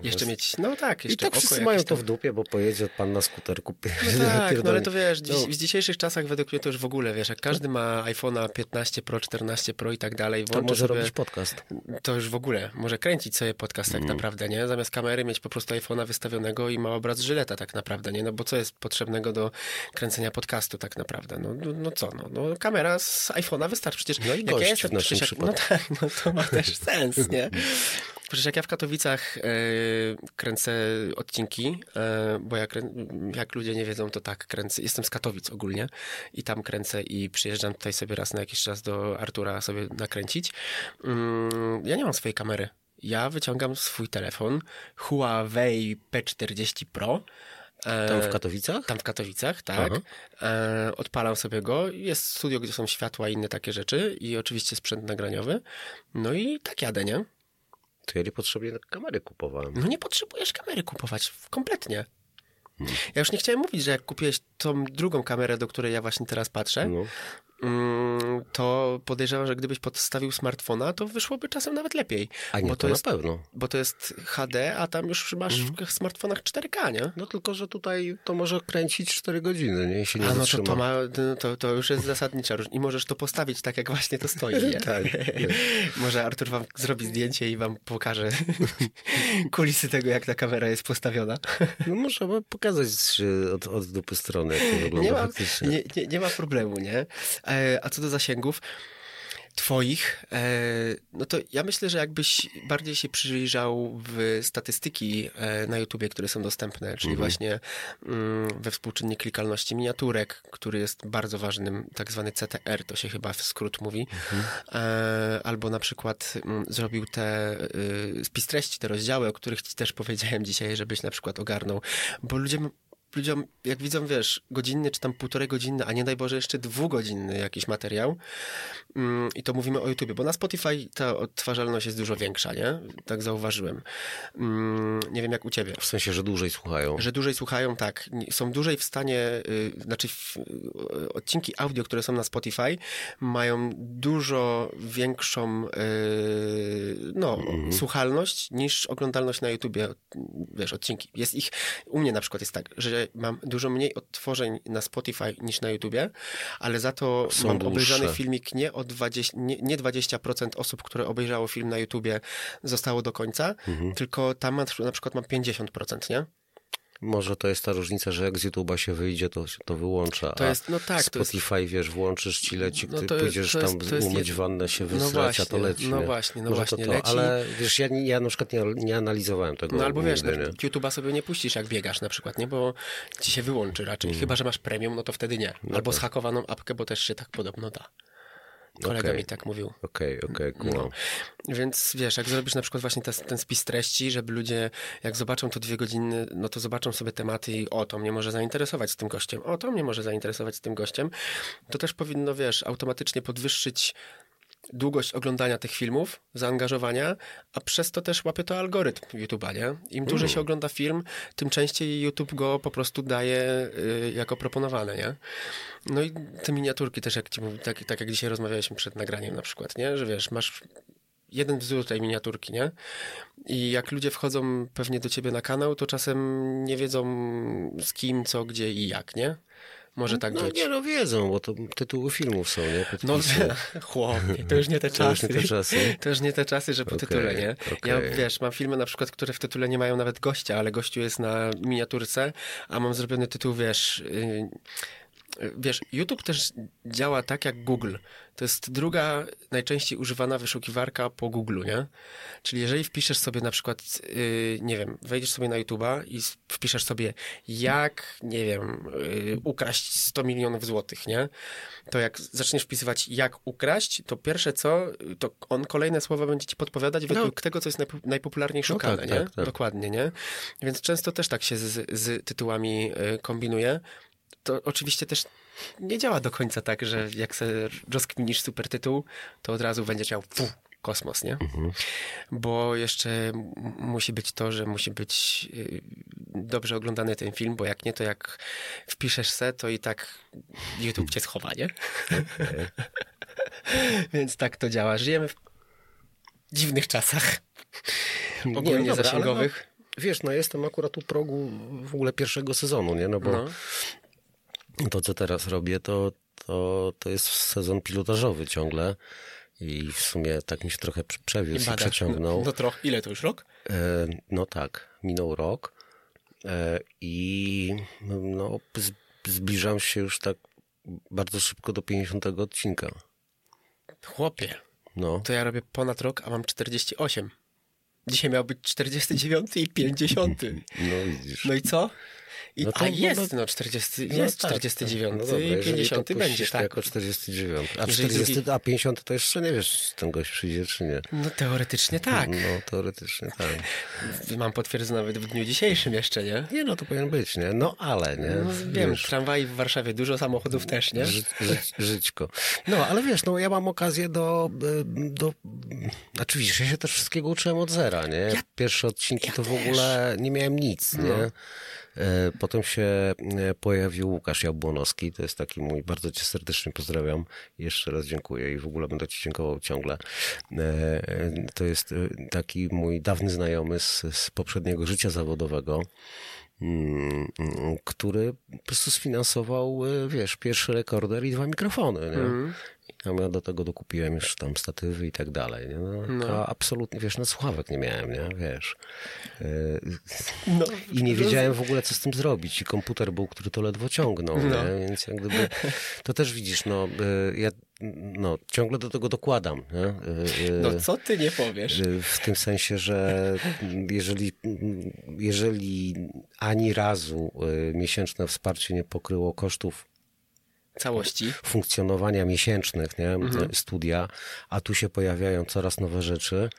Jeszcze mieć, no tak, I jeszcze tak oko wszyscy mają tam. to w dupie, bo pojedzie pan na skuterku. No tak, no ale to wiesz, No. w dzisiejszych czasach według mnie to już w ogóle, wiesz, jak każdy ma iPhone'a 15 Pro, 14 Pro i tak dalej, To może sobie, robić podcast. to już w ogóle, może kręcić sobie podcast tak Mm. naprawdę, nie? Zamiast kamery mieć po prostu iPhone'a wystawionego i ma obraz Żyleta tak naprawdę, nie? No bo co jest potrzebnego do kręcenia podcastu tak naprawdę? No, no, no co, no, no kamera z iPhone'a wystarczy. Przecież No i jak ja jestem, w naszym jak, no tak, no to ma też sens, nie? Przecież jak ja w Katowicach e, kręcę odcinki, e, bo ja krę... jak ludzie nie wiedzą, to tak kręcę. Jestem z Katowic ogólnie i tam kręcę i przyjeżdżam tutaj sobie raz na jakiś czas do Artura sobie nakręcić. Mm, ja nie mam swojej kamery. Ja wyciągam swój telefon Huawei P40 Pro. e, Tam w Katowicach? tam w Katowicach, tak. Aha. Odpalam sobie go. Jest studio, gdzie są światła i inne takie rzeczy i oczywiście sprzęt nagraniowy. No i tak jadę, nie? To ja niepotrzebnie kamery kupowałem. No nie potrzebujesz kamery kupować kompletnie. Ja już nie chciałem mówić, że jak kupiłeś tą drugą kamerę, do której ja właśnie teraz patrzę, No. To podejrzewam, że gdybyś podstawił smartfona, to wyszłoby czasem nawet lepiej. A nie, bo to, to, jest, na pewno. bo to jest HD, a tam już masz Mhm. w smartfonach 4K, nie? No tylko, że tutaj to może kręcić 4 godziny, nie? I się nie A no to, zatrzyma. to, ma, to, to już jest zasadnicza różnica. I możesz to postawić tak, jak właśnie to stoi. Nie? Tak. Może Artur wam zrobi zdjęcie i wam pokaże kulisy tego, jak ta kamera jest postawiona. No możemy pokazać e, od, od dupy strony, jak to wygląda Nie ma, nie, nie, nie ma problemu, nie? E, a co do zasięgów twoich, e, no to ja myślę, że jakbyś bardziej się przyjrzał w statystyki e, na YouTubie, które są dostępne, czyli właśnie mm, we współczynnik klikalności miniaturek, który jest bardzo ważnym, tak zwany CTR, to się chyba w skrót mówi, e, albo na przykład mm, zrobił te y, spis treści, te rozdziały, o których ci też powiedziałem dzisiaj, żebyś na przykład ogarnął, bo ludzie ludziom, jak widzą, wiesz, godzinny czy tam półtorej godziny, a nie daj Boże jeszcze dwugodzinny jakiś materiał mm, i to mówimy o YouTubie, bo na Spotify ta odtwarzalność jest dużo większa, nie? Tak zauważyłem. Mm, nie wiem jak u ciebie. W sensie, że dłużej słuchają. Że dłużej słuchają, tak. Są dłużej w stanie, y, znaczy w, y, odcinki audio, które są na Spotify, mają dużo większą y, no, słuchalność niż oglądalność na YouTubie. Wiesz, odcinki. Jest ich, u mnie na przykład jest tak, że mam dużo mniej odtworzeń na Spotify niż na YouTubie, ale za to Są mam dłuższe. obejrzany filmik nie o 20, nie, nie 20% osób, które obejrzało film na YouTubie zostało do końca, tylko tam na przykład mam 50%, nie? Może to jest ta różnica, że jak z YouTube'a się wyjdzie, to się to wyłącza. To a jest- no tak, to jest- Spotify, wiesz, włączysz ci leci, No ty to pójdziesz to jest- tam to jest umyć wannę, się No wysrać, a to właśnie, leci. no nie? właśnie, no Może właśnie, to to, leci. ale wiesz, ja, ja na przykład nie, nie analizowałem tego No albo wiesz, nigdy, no, nie? YouTube'a sobie nie puścisz jak biegasz na przykład, nie? Bo ci się wyłączy raczej. Mm. Chyba, że masz premium, no to wtedy nie. No Albo tak. zhakowaną apkę, bo też się tak podobno da. Kolega Okej. mi tak mówił. Okej, okej, No. kumam. Więc wiesz, jak zrobisz na przykład właśnie te, ten spis treści, żeby ludzie, jak zobaczą to dwie godziny, no to zobaczą sobie tematy i o, to mnie może zainteresować z tym gościem, o, to mnie może zainteresować z tym gościem, to też powinno, wiesz, automatycznie podwyższyć długość oglądania tych filmów, zaangażowania, a przez to też łapie to algorytm YouTube'a, nie? Im dłużej się ogląda film, tym częściej YouTube go po prostu daje y, jako proponowane, nie? No i te miniaturki też, jak ci mówię, tak, tak jak dzisiaj rozmawialiśmy przed nagraniem na przykład, nie? Że wiesz, masz jeden wzór tej miniaturki, nie? I jak ludzie wchodzą pewnie do ciebie na kanał, to czasem nie wiedzą z kim, co, gdzie i jak, nie? Może tak No być. nie, no wiedzą, bo to tytuły filmów są, nie? No, Podpisy. chłopie, to już nie te To już czasy. nie te czasy. To już nie te czasy, że po Okej, tytule, nie? Ja, okej. wiesz, mam filmy na przykład, które w tytule nie mają nawet gościa, ale gościu jest na miniaturce, a mam zrobiony tytuł, wiesz... Yy, Wiesz, YouTube też działa tak jak Google. To jest druga najczęściej używana wyszukiwarka po Google, nie? Czyli jeżeli wpiszesz sobie na przykład, yy, nie wiem, wejdziesz sobie na YouTube'a i wpiszesz sobie jak, nie wiem, yy, ukraść 100 milionów złotych, nie? To jak zaczniesz wpisywać jak ukraść, to pierwsze co, to on kolejne słowa będzie ci podpowiadać według tego, co jest najpo- najpopularniej No szukane, tak, nie? tak, tak. Dokładnie, nie? Więc często też tak się z, z tytułami y, kombinuje. To oczywiście też nie działa do końca tak, że jak sobie rozkminisz super tytuł, to od razu będzie miał fu, kosmos, nie? Mhm. Bo jeszcze musi być to, że musi być y, dobrze oglądany ten film, bo jak nie, to jak wpiszesz se, to i tak YouTube cię schowa, nie? Więc tak to działa. Żyjemy w dziwnych czasach. Nie, Ogólnie dobra, ale zasięgowych. No, wiesz, no jestem akurat u progu w ogóle pierwszego sezonu, nie? No bo No. To, co teraz robię, to, to, to jest sezon pilotażowy ciągle. I w sumie tak mi się trochę prze- przewiózł i, przeciągnął. No trochę. Ile to już rok? E, no tak, minął rok e, i no, zbliżam się już tak bardzo szybko do 50 odcinka. Chłopie, No, to ja robię ponad rok, a mam 48. Dzisiaj miał być 49 i 50. no widzisz. No i co? I, No a jest, no- no 40, No jest tak, 49 no dobra, i jeżeli 50 to będzie, tak. jako 49. A, Jeżeli 40, drugi- a 50 to jeszcze nie wiesz, czy ten gość przyjdzie, czy nie. No teoretycznie tak. No, teoretycznie tak. Mam potwierdzone nawet w dniu dzisiejszym jeszcze, nie? Nie, no to powinien być, nie? No, ale, nie? No, wiem, Wiesz, tramwaj w Warszawie, dużo samochodów też, nie? Ży, ży, żyćko. No, ale wiesz, no ja mam okazję do, y, do... Znaczy widzisz, ja się też wszystkiego uczyłem od zera, nie? Pierwsze odcinki to w ogóle nie miałem nic, nie? E, Potem się e, pojawił Łukasz Jabłonowski, to jest taki mój, bardzo cię serdecznie pozdrawiam, jeszcze raz dziękuję i w ogóle będę ci dziękował ciągle. E, To jest taki mój dawny znajomy z, z poprzedniego życia zawodowego, mm, mm, który po prostu sfinansował, wiesz, pierwszy rekorder i dwa mikrofony, nie? Mhm. Ja ja do tego dokupiłem już tam statywy i tak dalej, nie? No, No. A absolutnie, wiesz, no słuchawek nie miałem, nie? Wiesz. E, No, I nie wiedziałem w ogóle, co z tym zrobić. I komputer był, który to ledwo ciągnął, No. nie? Więc jak gdyby, to też widzisz, no, e, ja no, ciągle do tego dokładam, nie? E, No co ty nie powiesz? W tym sensie, że jeżeli, jeżeli ani razu miesięczne wsparcie nie pokryło kosztów Całości. funkcjonowania miesięcznych nie, Mhm. studia, a tu się pojawiają coraz nowe rzeczy,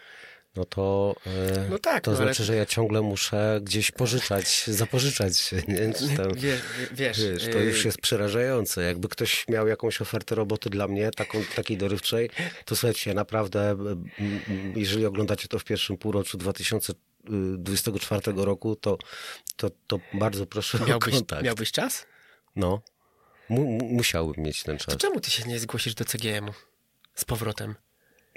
no to, y, No tak, to no ale- znaczy, że ja ciągle muszę gdzieś pożyczać, zapożyczać. Nie? Czy tam, Wiesz, wiesz, Wiesz, to y, już jest przerażające. Jakby ktoś miał jakąś ofertę roboty dla mnie, taką, takiej dorywczej, to słuchajcie, naprawdę, jeżeli oglądacie to w pierwszym półroczu 2024 roku, to, to, to bardzo proszę o Miałbyś, kontakt. miałbyś czas? No, mu, mu- musiałbym mieć ten To czas. czemu ty się nie zgłosisz do CGM-u z powrotem?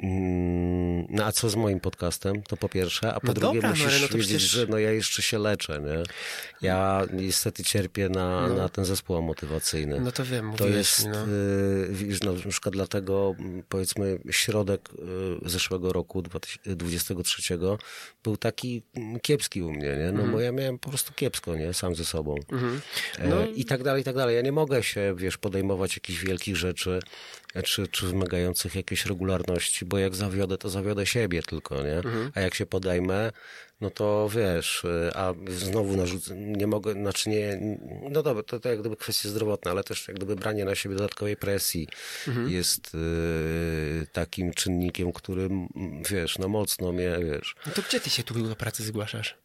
Mm, Mm, No a co z moim podcastem? To po pierwsze, a po No drugie dobra, no musisz no wiedzieć, przecież- że no ja jeszcze się leczę, nie? Ja niestety cierpię na, na ten zespół motywacyjny. No to wiem, To jest, no. y, widzisz, no, na przykład dlatego, m, powiedzmy, środek y, zeszłego roku, 2023, był taki mm, kiepski u mnie, nie? No Mhm. bo ja miałem po prostu kiepsko, nie? Sam ze sobą. E, No. I tak dalej, i tak dalej. Ja nie mogę się, wiesz, podejmować jakichś wielkich rzeczy, czy, czy wymagających jakiejś regularności, bo jak zawiodę, to zawiodę siebie tylko, nie? Mhm. A jak się podejmę, no to wiesz, y, a znowu narzucę, nie mogę, znaczy nie, no dobra, to, to jak gdyby kwestie zdrowotne, ale też jak gdyby branie na siebie dodatkowej presji Mhm. jest y, takim czynnikiem, którym, wiesz, no mocno mnie, wiesz, No to gdzie ty się tu do pracy zgłaszasz?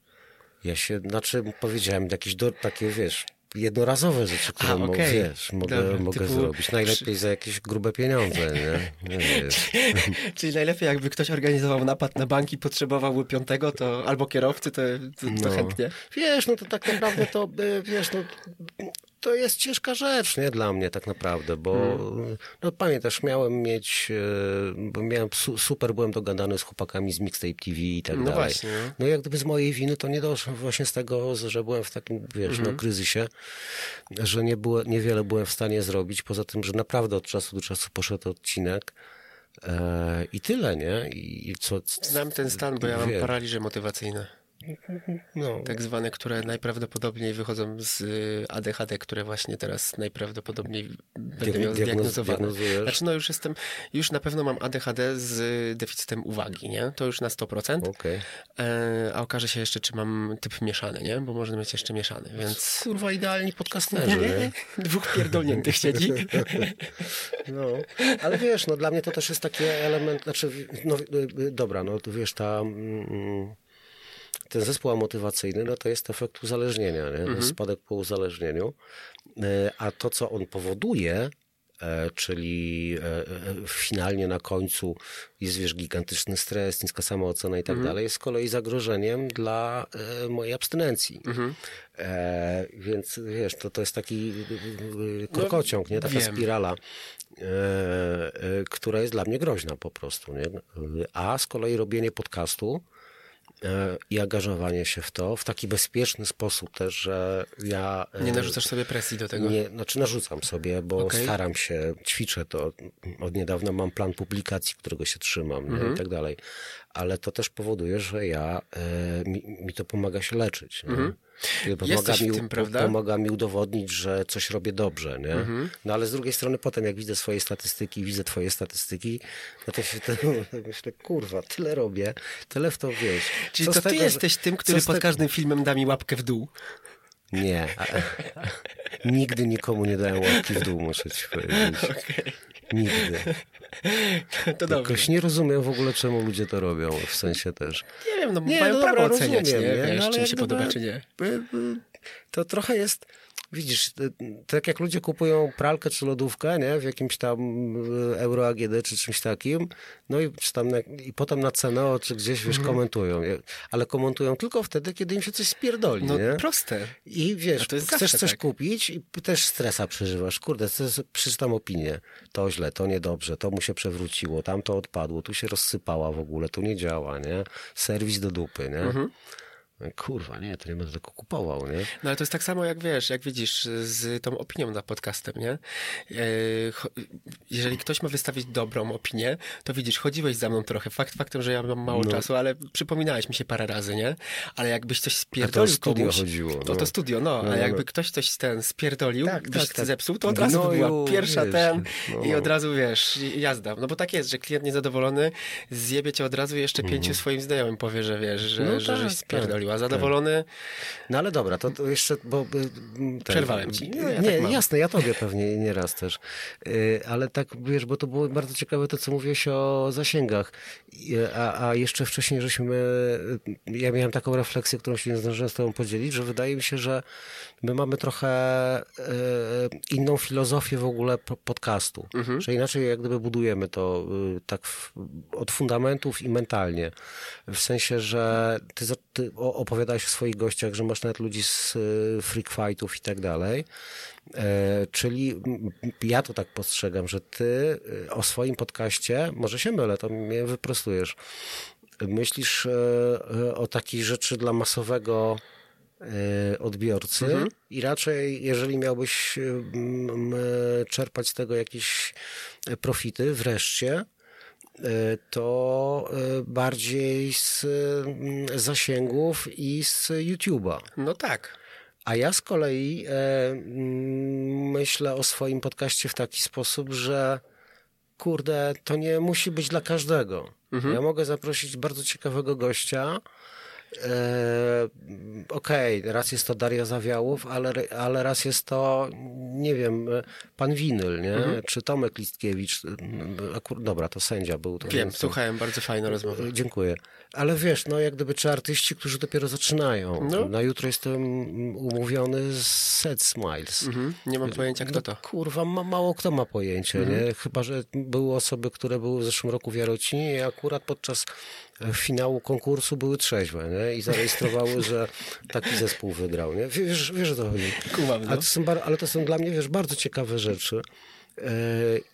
ja się, znaczy powiedziałem jakieś do, takie, wiesz, jednorazowe rzeczy, które A, okej. wiesz, mogę, Dobra, mogę typu- zrobić. Najlepiej za jakieś grube pieniądze, nie? nie wiesz. Czyli najlepiej jakby ktoś organizował napad na banki, potrzebowałby piątego, to albo kierowcy, to, to, to No. chętnie. Wiesz, no to tak naprawdę to, y, wiesz, no to jest ciężka rzecz, nie, dla mnie tak naprawdę, bo Hmm. no pamiętasz, miałem mieć, y, bo miałem, su, super byłem dogadany z chłopakami z Mixtape TV i tak No dalej. właśnie, no. Jak gdyby z mojej winy to nie doszło właśnie z tego, że byłem w takim, wiesz, Mhm. no kryzysie, że nie było, niewiele byłem w stanie zrobić, poza tym, że naprawdę od czasu do czasu poszedł odcinek e, i tyle, nie? I, co, Znam ten stan, bo ja mam paraliże motywacyjne. No, Tak zwane, które najprawdopodobniej wychodzą z y, ADHD, które właśnie teraz najprawdopodobniej będę miał diagnoz- zdiagnozowane. Znaczy no już jestem, już na pewno mam ADHD z deficytem uwagi, nie? To już na 100%. okej. E, a okaże się jeszcze, czy mam typ mieszany, nie? Bo można mieć jeszcze mieszany, więc... Kurwa, idealni podcasterzy? Dwóch pierdolniętych siedzi. No, ale wiesz, no dla mnie to też jest taki element, znaczy, no y, y, dobra, no wiesz, ta, mm, ten zespół amotywacyjny, no to jest efekt uzależnienia, nie? Mhm. Spadek po uzależnieniu, E, a to, co on powoduje, e, czyli e, finalnie na końcu jest, wiesz, gigantyczny stres, niska samoocena i tak Mhm. dalej, jest z kolei zagrożeniem dla mojej abstynencji. Mhm. E, więc wiesz, to, to jest taki y, krokociąg, nie? Taka No, wiem. spirala, e, która jest dla mnie groźna po prostu. Nie? A z kolei robienie podcastu i angażowanie się w to w taki bezpieczny sposób też, że ja... e, Nie narzucasz sobie presji do tego. nie, znaczy narzucam sobie, bo Okej. staram się, ćwiczę to. Od niedawna mam plan publikacji, którego się trzymam? Mhm. i tak dalej. Ale to też powoduje, że ja, e, mi, mi to pomaga się leczyć. Pomaga, Mhm. W mi, tym, pomaga mi udowodnić, że coś robię dobrze. Nie? Mhm. No ale z drugiej strony potem, jak widzę swoje statystyki, widzę twoje statystyki, no to się to, myślę, kurwa, tyle robię, tyle w to wiesz. Czyli Co to ty tego, jesteś tym, który pod każdym filmem da mi łapkę w dół. nie. Nigdy nikomu nie dałem łapki w dół, muszę ci powiedzieć. Nigdy. To dobrze. Jakoś nie rozumiem w ogóle, czemu ludzie to robią, w sensie też. Nie wiem, no Nie, mają no prawo dobra, oceniać, rozumiem, nie? nie? Wiesz, No, czy mi się podoba, czy nie. To trochę jest, widzisz, y, tak jak ludzie kupują pralkę czy lodówkę, nie, w jakimś tam y, Euro AGD czy czymś takim, no i, czy tam na, i potem na cenę czy gdzieś, wiesz, komentują, nie? ale komentują tylko wtedy, kiedy im się coś spierdoli, No nie? proste. I wiesz, chcesz coś tak. kupić i też stresa przeżywasz. Kurde, przeczytam opinię. To źle, to niedobrze, to mu się przewróciło, tam to odpadło, tu się rozsypała w ogóle, tu nie działa, nie? Serwis do dupy, nie? Mhm. Kurwa, nie, to nie będę tego kupował, nie? No ale to jest tak samo jak wiesz, jak widzisz z tą opinią na podcastem, nie? Cho- Jeżeli ktoś ma wystawić dobrą opinię, to widzisz, chodziłeś za mną trochę. Fakt faktem, że ja mam mało No. czasu, ale przypominałeś mi się parę razy, nie? Ale jakbyś coś spierdolił studio komuś, chodziło, To no. to studio, no. No, a no, jakby no. ktoś coś ten spierdolił, Tak, byś tak, tak. zepsuł, to od razu Gnoju, była pierwsza wiesz, ten no. i od razu, wiesz, jazda. No bo tak jest, że klient niezadowolony zjebie cię od razu i jeszcze pięciu swoim znajomym powie, że wiesz, że, Mhm. No że tak, żeś tak, spierdolił, a zadowolony... No ale dobra, to, to jeszcze, bo... y, Ten, Przerwałem ci. No, ja nie, tak jasne, ja tobie pewnie nieraz też. Y, Ale tak, wiesz, bo to było bardzo ciekawe to, co mówiłeś o zasięgach. A, a jeszcze wcześniej żeśmy... Ja miałem taką refleksję, którą się nie zdążyłem z tobą podzielić, że wydaje mi się, że my mamy trochę y, inną filozofię w ogóle po- podcastu. Mhm. Że inaczej jak gdyby budujemy to y, tak w, od fundamentów i mentalnie. W sensie, że ty ty opowiadałeś o swoich gościach, że masz nawet ludzi z y, freak fightów i tak dalej. E, czyli ja to tak postrzegam, że ty y, o swoim podcaście, może się mylę, to mnie wyprostujesz, myślisz e, o takiej rzeczy dla masowego odbiorcy mhm. i raczej jeżeli miałbyś czerpać z tego jakieś profity wreszcie, E, to e, bardziej z mm, zasięgów i z YouTube'a. No tak. A ja z kolei e, mm, myślę o swoim podcaście w taki sposób, że kurde, to nie musi być dla każdego. Mhm. Ja mogę zaprosić bardzo ciekawego gościa, E, okej, okay, raz jest to Daria Zawiałów, ale, ale raz jest to, nie wiem, pan Winyl, nie? Mhm. Czy Tomek Listkiewicz. Akur, dobra, to sędzia był. To wiem, słuchałem, bardzo fajna rozmowa. Dziękuję. Ale wiesz, no jak gdyby, czy artyści, którzy dopiero zaczynają. No. Na jutro jestem umówiony z Set Smiles. Mhm. Nie mam pojęcia, kto no, to. Kurwa, ma, mało kto ma pojęcie, mhm. nie? Chyba, że były osoby, które były w zeszłym roku w Jarocinie i akurat podczas finału konkursu były trzeźwe nie? i zarejestrowały, że taki zespół wygrał. Nie? Wiesz, wiesz o to chodzi. Kumam, no. ale, to są, ale to są dla mnie wiesz, bardzo ciekawe rzeczy. E,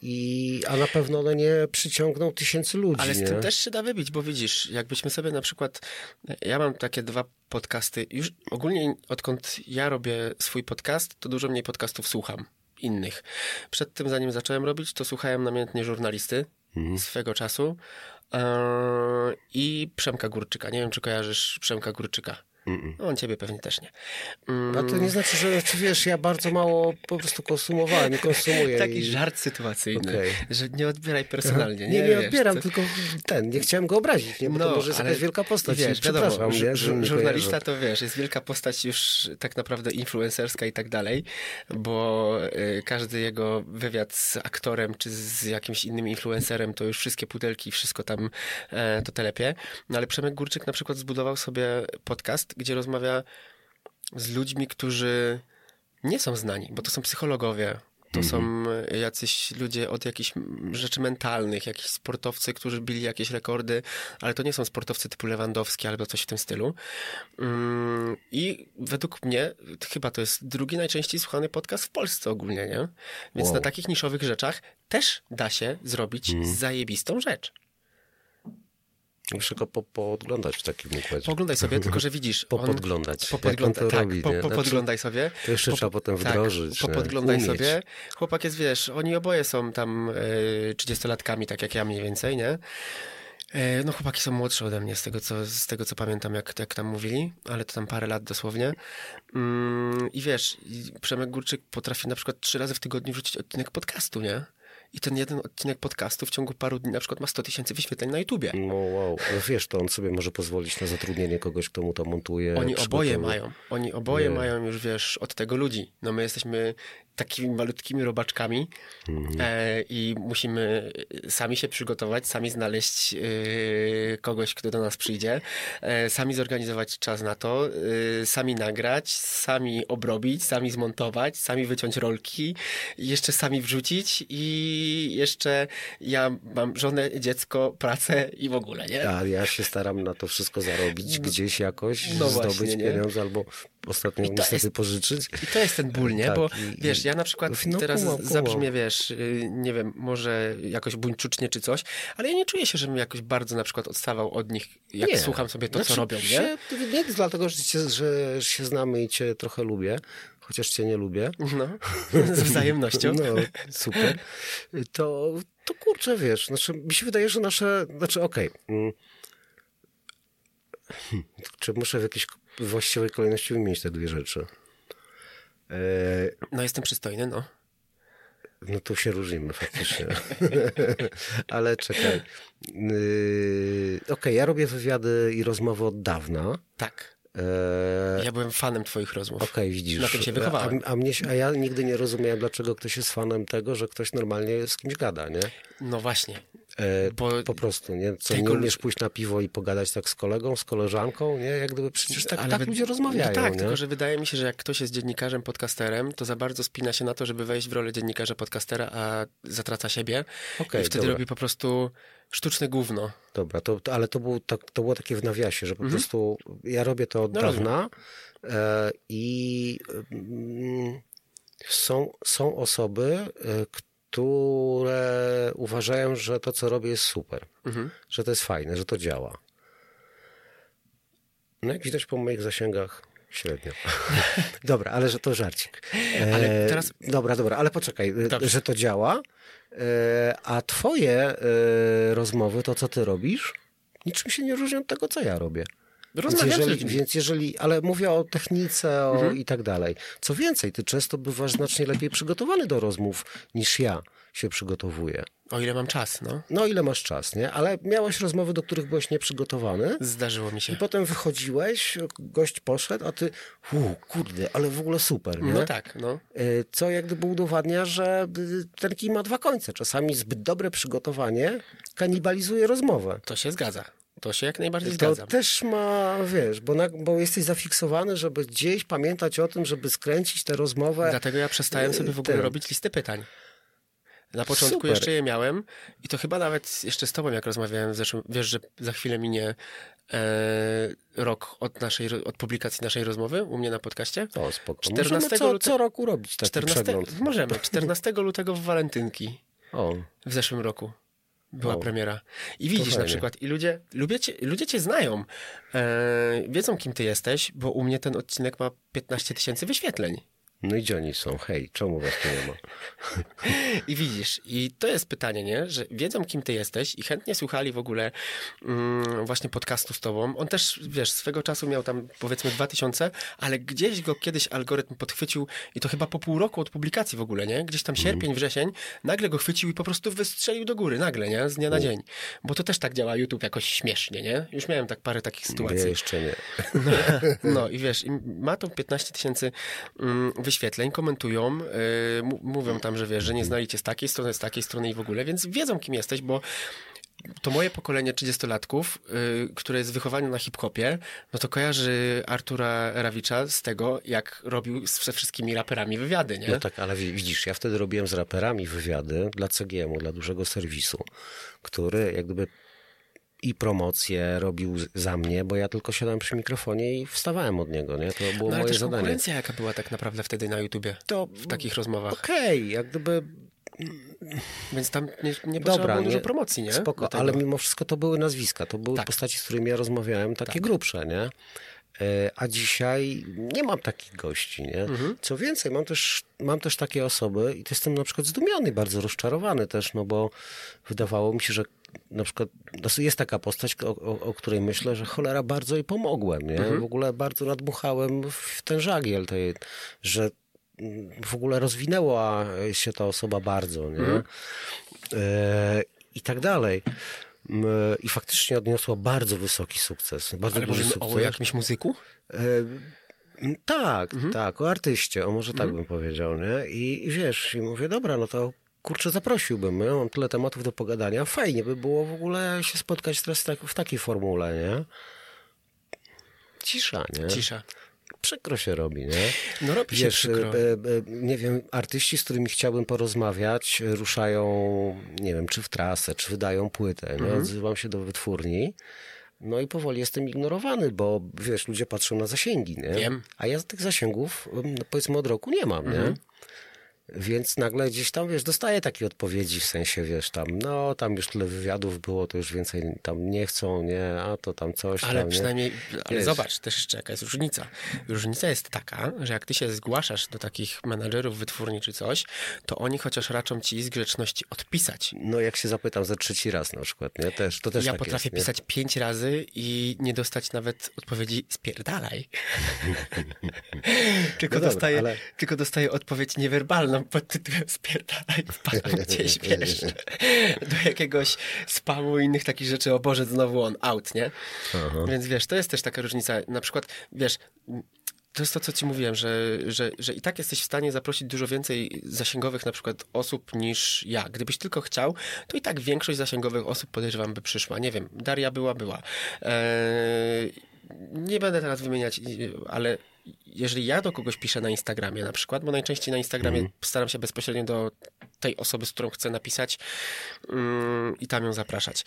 I, a na pewno one nie przyciągną tysięcy ludzi. Ale z nie? tym też się da wybić, bo widzisz, jakbyśmy sobie na przykład, ja mam takie dwa podcasty, już ogólnie odkąd ja robię swój podcast, to dużo mniej podcastów słucham innych. Przed tym, zanim zacząłem robić, to słuchałem namiętnie żurnalisty mhm. swego czasu, Eee, i Przemka Górczyka. Nie wiem, czy kojarzysz Przemka Górczyka. Mm -mm. On ciebie pewnie też nie. Mm. A to nie znaczy, że wiesz, ja bardzo mało po prostu konsumowałem, nie konsumuję. Taki i... żart sytuacyjny, okay. że nie odbieraj personalnie. Nie, nie, nie odbieram, to... tylko ten, nie chciałem go obrazić, nie? bo no, to może jest jakaś wielka postać. Wiesz, wiadomo, nie, że żurnalista to wiesz, jest wielka postać już tak naprawdę influencerska i tak dalej, bo y, każdy jego wywiad z aktorem czy z jakimś innym influencerem to już wszystkie pudelki, wszystko tam y, to telepie. No ale Przemek Górczyk na przykład zbudował sobie podcast, gdzie rozmawia z ludźmi, którzy nie są znani, bo to są psychologowie, to są mhm. jacyś ludzie od jakichś rzeczy mentalnych, jakiś sportowcy, którzy bili jakieś rekordy, ale to nie są sportowcy typu Lewandowski albo coś w tym stylu. Mm, I według mnie chyba to jest drugi najczęściej słuchany podcast w Polsce ogólnie, nie? Więc wow. na takich niszowych rzeczach też da się zrobić mm. zajebistą rzecz. Muszę go po, poodglądać w takim układzie. Poglądaj sobie, tylko że widzisz. Popodglądać. Popodgląda, tak, robi, po, popodglądaj znaczy, sobie. To jeszcze po, trzeba potem tak, wdrożyć. Tak, popodglądaj sobie. Chłopak jest, wiesz, oni oboje są tam y, 30-latkami, tak jak ja mniej więcej, nie? E, no chłopaki są młodsze ode mnie, z tego co, z tego, co pamiętam, jak, jak tam mówili, ale to tam parę lat dosłownie. Mm, I wiesz, Przemek Górczyk potrafi na przykład trzy razy w tygodniu wrzucić odcinek podcastu, nie? I ten jeden odcinek podcastu w ciągu paru dni na przykład ma 100 tysięcy wyświetleń na YouTubie. No wow, no wiesz, to on sobie może pozwolić na zatrudnienie kogoś, kto mu to montuje. Oni oboje mają, oni oboje Nie. mają już, wiesz, od tego ludzi. No my jesteśmy takimi malutkimi robaczkami mhm. e, i musimy sami się przygotować, sami znaleźć e, kogoś, kto do nas przyjdzie, e, sami zorganizować czas na to, e, sami nagrać, sami obrobić, sami zmontować, sami wyciąć rolki, jeszcze sami wrzucić i jeszcze ja mam żonę, dziecko, pracę i w ogóle, nie? A ja się staram na to wszystko zarobić no. gdzieś jakoś, no zdobyć właśnie, pieniądze albo ostatnio niestety jest, pożyczyć. I to jest ten ból, nie? Tak, Bo i, wiesz, ja na przykład no, teraz kumam, kumam. zabrzmię, wiesz, y, nie wiem, może jakoś buńczucznie czy coś, ale ja nie czuję się, żebym jakoś bardzo na przykład odstawał od nich, jak nie. słucham sobie to, znaczy, co robią, nie? Się, nie dlatego, że, cię, że się znamy i cię trochę lubię, chociaż cię nie lubię. No, z wzajemnością. No, super. To, to kurczę, wiesz, znaczy, mi się wydaje, że nasze, znaczy okej, okay. Hmm, czy muszę w jakiejś właściwej kolejności wymienić te dwie rzeczy? E... No jestem przystojny, no. No tu się różnimy faktycznie. Ale czekaj. Yy, Okej, okay, ja robię wywiady i rozmowy od dawna. Tak. E... Ja byłem fanem twoich rozmów. Okej, okay, widzisz. Na tym się wychowałem. A, a, mnie, a ja nigdy nie rozumiałem, dlaczego ktoś jest fanem tego, że ktoś normalnie z kimś gada, nie? No właśnie. E, Bo po prostu, nie? Co, tego... nie umiesz pójść na piwo i pogadać tak z kolegą, z koleżanką, nie? Jak gdyby przecież tak, tak ludzie rozmawiają, no tak, nie? tylko że wydaje mi się, że jak ktoś jest dziennikarzem, podcasterem, to za bardzo spina się na to, żeby wejść w rolę dziennikarza, podcastera, a zatraca siebie. Okay, I wtedy dobra. robi po prostu Sztuczne gówno. Dobra, to, to, ale to, był, to, to było takie w nawiasie, że po prostu ja robię to od Mhm. No, dawna e, i mm, są, są osoby, e, które uważają, że to, co robię, jest super, Mhm. że to jest fajne, że to działa. No jak widać po moich zasięgach, średnio. dobra, ale że to żarcik. E, Ale teraz- Dobra, dobra, ale poczekaj, e, Dobrze. że to działa, e, a twoje e, rozmowy, to co ty robisz, niczym się nie różni od tego, co ja robię. Więc Rozmawiam z jeżeli, więc jeżeli, ale mówię o technice o Mhm. i tak dalej. Co więcej, ty często bywasz znacznie lepiej przygotowany do rozmów niż ja się przygotowuję. O ile mam czas, no. No ile masz czas, nie? Ale miałeś rozmowy, do których byłeś nieprzygotowany. Zdarzyło mi się. I potem wychodziłeś, gość poszedł, a ty, u, kurde, ale w ogóle super, nie? No tak, no. Y, Co jak gdyby udowadnia, że y, ten kij ma dwa końce. Czasami zbyt dobre przygotowanie kanibalizuje rozmowę. To się zgadza. To się jak najbardziej To zgadzam. też ma, wiesz, bo, na, bo jesteś zafiksowany, żeby gdzieś pamiętać o tym, żeby skręcić tę rozmowę. Dlatego ja przestałem sobie w ogóle Ten. robić listy pytań. Na początku Super. jeszcze je miałem i to chyba nawet jeszcze z tobą, jak rozmawiałem w zeszłym, wiesz, że za chwilę minie e, rok od, naszej, od publikacji naszej rozmowy u mnie na podcaście. O, spoko. 14 Możemy co, lute- co roku robić taki 14, przegląd. możemy. 14 lutego w Walentynki O, w zeszłym roku była O. premiera. I widzisz na przykład, i ludzie, lubię cię, ludzie cię znają. E, wiedzą, kim ty jesteś, bo u mnie ten odcinek ma 15 tysięcy wyświetleń. No i gdzie oni są? Hej, czemu was tu nie ma? I widzisz, i to jest pytanie, nie? Że wiedzą, kim ty jesteś i chętnie słuchali w ogóle mm, właśnie podcastu z tobą. On też, wiesz, swego czasu miał tam powiedzmy 2000, ale gdzieś go kiedyś algorytm podchwycił i to chyba po pół roku od publikacji w ogóle, nie? Gdzieś tam sierpień, wrzesień, nagle go chwycił i po prostu wystrzelił do góry, nagle, nie? Z dnia na dzień. Bo to też tak działa YouTube jakoś śmiesznie, nie? Już miałem tak parę takich sytuacji. jeszcze nie. No i wiesz, i ma to 15 tysięcy mm, wyświetleń, komentują, yy, mówią tam, że wiesz, że nie znali cię z takiej strony, z takiej strony i w ogóle, więc wiedzą, kim jesteś, bo to moje pokolenie 30-latków, yy, które jest wychowane na hip-hopie, no to kojarzy Artura Rawicza z tego, jak robił ze wszystkimi raperami wywiady, nie? No tak, ale wi- widzisz, ja wtedy robiłem z raperami wywiady dla CGM-u, dla dużego serwisu, który jak gdyby i promocję robił za mnie, bo ja tylko siadałem przy mikrofonie i wstawałem od niego, nie? To było no ale moje też zadanie. konkurencja jaka była tak naprawdę wtedy na YouTubie, To w takich rozmowach. okej, jak gdyby Więc tam nie, nie Dobra, było dużo promocji, nie? spoko, ale mimo wszystko to były nazwiska, to były Tak. postaci, z którymi ja rozmawiałem, takie grubsze, nie? E, A dzisiaj nie mam takich gości, nie? Mhm. Co więcej, mam też, mam też takie osoby i to jestem na przykład zdumiony, bardzo rozczarowany też, no bo wydawało mi się, że na przykład no jest taka postać, o, o, o której myślę, że cholera bardzo jej pomogłem, nie? Mhm. W ogóle bardzo nadmuchałem w ten żagiel, tej, że w ogóle rozwinęła się ta osoba bardzo, nie? Mhm. E, I tak dalej. I faktycznie odniosła bardzo wysoki sukces. Bardzo Ale duży sukces. o jakimś muzyku? E, tak, Mhm. tak, o artyście, o może tak bym powiedział, nie? I, I wiesz, i mówię, dobra, no to kurczę, zaprosiłbym, ja mam tyle tematów do pogadania, fajnie by było w ogóle się spotkać teraz tak, w takiej formule, nie? Cisza, nie? Cisza. Przykro się robi, nie? No robi się Wiesz, przykro. e, e, nie wiem, artyści, z którymi chciałbym porozmawiać, ruszają, nie wiem, czy w trasę, czy wydają płytę. Nie? Mhm. Odzywam się do wytwórni. No i powoli jestem ignorowany, bo wiesz, ludzie patrzą na zasięgi, nie? Wiem. A ja tych zasięgów, no, powiedzmy, od roku nie mam, Mhm. nie? Więc nagle gdzieś tam, wiesz, dostaję takie odpowiedzi w sensie, wiesz, tam, no, tam już tyle wywiadów było, to już więcej tam nie chcą, nie, a to tam coś Ale tam, nie? przynajmniej, ale Wiesz. zobacz też jeszcze jaka jest różnica. Różnica jest taka, że jak ty się zgłaszasz do takich menadżerów wytwórni czy coś, to oni chociaż raczą ci z grzeczności odpisać. No jak się zapytam za trzeci raz na przykład, nie? Też, to też ja tak potrafię jest, nie? pisać pięć razy i nie dostać nawet odpowiedzi spierdalaj. tylko, No dobra, dostaję, ale- tylko dostaję odpowiedź niewerbalną pod tytułem spierdalaj, wpadam gdzieś, wiesz, do jakiegoś spamu i innych takich rzeczy, o Boże, znowu on out, nie? Więc wiesz, to jest też taka różnica. Na przykład, wiesz, to jest to, co ci mówiłem, że, że, że i tak jesteś w stanie zaprosić dużo więcej zasięgowych na przykład osób niż ja. Gdybyś tylko chciał, to i tak większość zasięgowych osób podejrzewam by przyszła. Nie wiem, Daria była, była. Eee, nie będę teraz wymieniać, ale jeżeli ja do kogoś piszę na Instagramie na przykład, bo najczęściej na Instagramie staram się bezpośrednio do tej osoby, z którą chcę napisać mm, i tam ją zapraszać.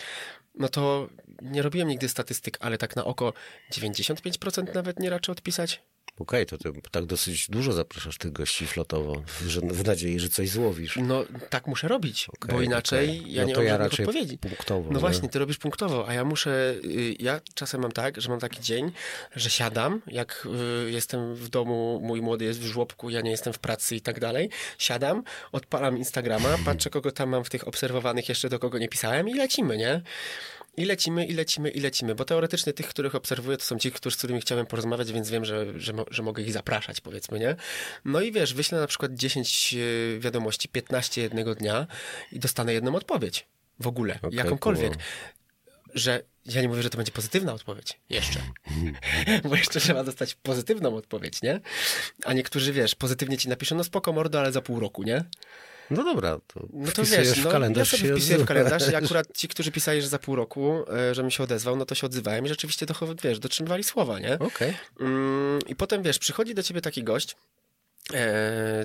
No to nie robiłem nigdy statystyk, ale tak na oko 95% nawet nie raczę odpisać. Okej, to ty tak dosyć dużo zapraszasz tych gości flotowo, że, w nadziei, że coś złowisz. No tak muszę robić, Okej, bo inaczej okej. ja No nie to mam ja raczej odpowiedzi. punktowo, No nie? właśnie, ty robisz punktowo, a ja muszę, y, ja czasem mam tak, że mam taki dzień, że siadam, jak y, jestem w domu, mój młody jest w żłobku, ja nie jestem w pracy i tak dalej, siadam, odpalam Instagrama, patrzę kogo tam mam w tych obserwowanych jeszcze, do kogo nie pisałem i lecimy, nie? I lecimy, i lecimy, i lecimy, bo teoretycznie tych, których obserwuję, to są ci, którzy, z którymi chciałem porozmawiać, więc wiem, że, że, że mogę ich zapraszać, powiedzmy, nie? No i wiesz, wyślę na przykład 10 y, wiadomości, 15 jednego dnia i dostanę jedną odpowiedź. W ogóle, Okej, jakąkolwiek. cool. Że ja nie mówię, że to będzie pozytywna odpowiedź. Jeszcze. Bo jeszcze trzeba dostać pozytywną odpowiedź, nie? A niektórzy, wiesz, pozytywnie ci napiszą, no spoko mordo, ale za pół roku, nie? No dobra, to, No to wiesz, w no, kalendarz ja sobie wpisuję w kalendarz i akurat ci, którzy pisali, że za pół roku, e, żebym się odezwał, no to się odzywałem i rzeczywiście docho- wiesz, dotrzymywali słowa, nie? Okej. Mm, I potem, wiesz, przychodzi do ciebie taki gość,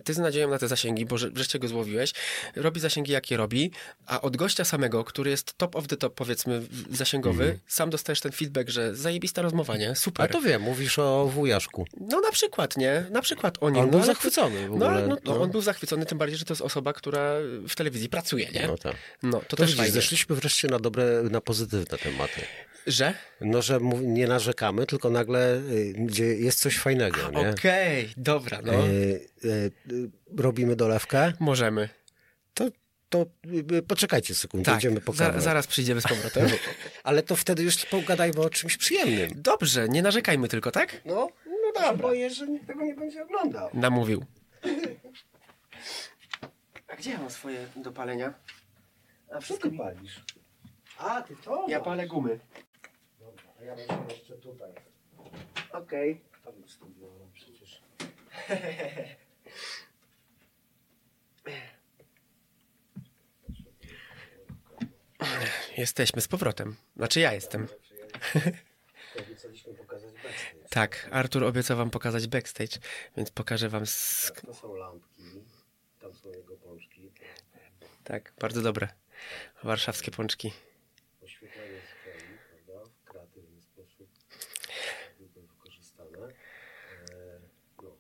ty z nadzieją na te zasięgi, bo wreszcie go złowiłeś, robi zasięgi jakie robi, a od gościa samego, który jest top of the top, powiedzmy, zasięgowy, sam dostajesz ten feedback, że zajebista rozmowa, nie? A Super. to wiem, mówisz o wujaszku. No na przykład, nie? Na przykład o nim. On no, był ale- zachwycony w No, ogóle. no, no, no. on był zachwycony, tym bardziej, że to jest osoba, która w telewizji pracuje, nie? No tak. No, to, To też widzisz, zeszliśmy wreszcie na dobre, na pozytywne tematy. Że? No, że nie narzekamy, tylko nagle y, jest coś fajnego, nie? Okej, dobra, no. Y, y, y, robimy dolewkę, Możemy. to, to y, poczekajcie sekundę, Tak, idziemy po za, kawę. zaraz przyjdziemy z powrotem. Ale to wtedy już pogadajmy o czymś przyjemnym. Dobrze, nie narzekajmy tylko, tak? No, no dobra. Boję, że nikt tego nie będzie oglądał. Namówił. A gdzie ja mam swoje dopalenia? A Co ty palisz? A, ty to? Ja palę gumy. Dobra, a ja muszę jeszcze tutaj. Okej. Przecież. Jesteśmy z powrotem. Znaczy ja jestem. Obiecaliśmy pokazać backstage. Tak, Artur obiecał wam pokazać backstage, więc pokażę wam... Z... To są lampki, tam są jego pączki. Tak, bardzo dobre. Warszawskie pączki. Oświetlenie z kraju, prawda? W kreatywny sposób były wykorzystane. E, no.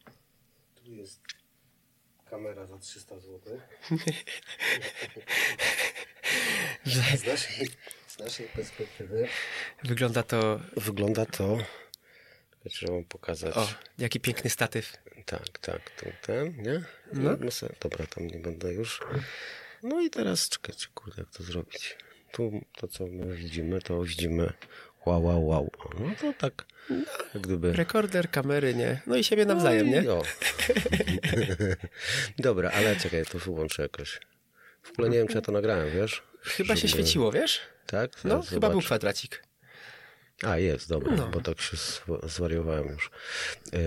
Tu jest kamera za 300 zł. Z naszej, z naszej perspektywy Wygląda to... wygląda to. Trzeba wam pokazać. O, jaki piękny statyw. Tak, tak, ten, nie? No. Dobra, tam nie będę już. No i teraz czekajcie, kurde, jak to zrobić. Tu to, co my widzimy, to widzimy wow, wow, wow. No to tak, jak gdyby... Rekorder, kamery, nie? No i siebie nawzajem, No i- nie? O. Dobra, ale czekaj, to wyłączę jakoś. W ogóle nie wiem, czy ja to nagrałem, wiesz? Chyba się Żeby- świeciło, wiesz? Tak? No, chyba był kwadracik. A, jest, dobra, No. bo tak się zwa- zwariowałem już. Yy,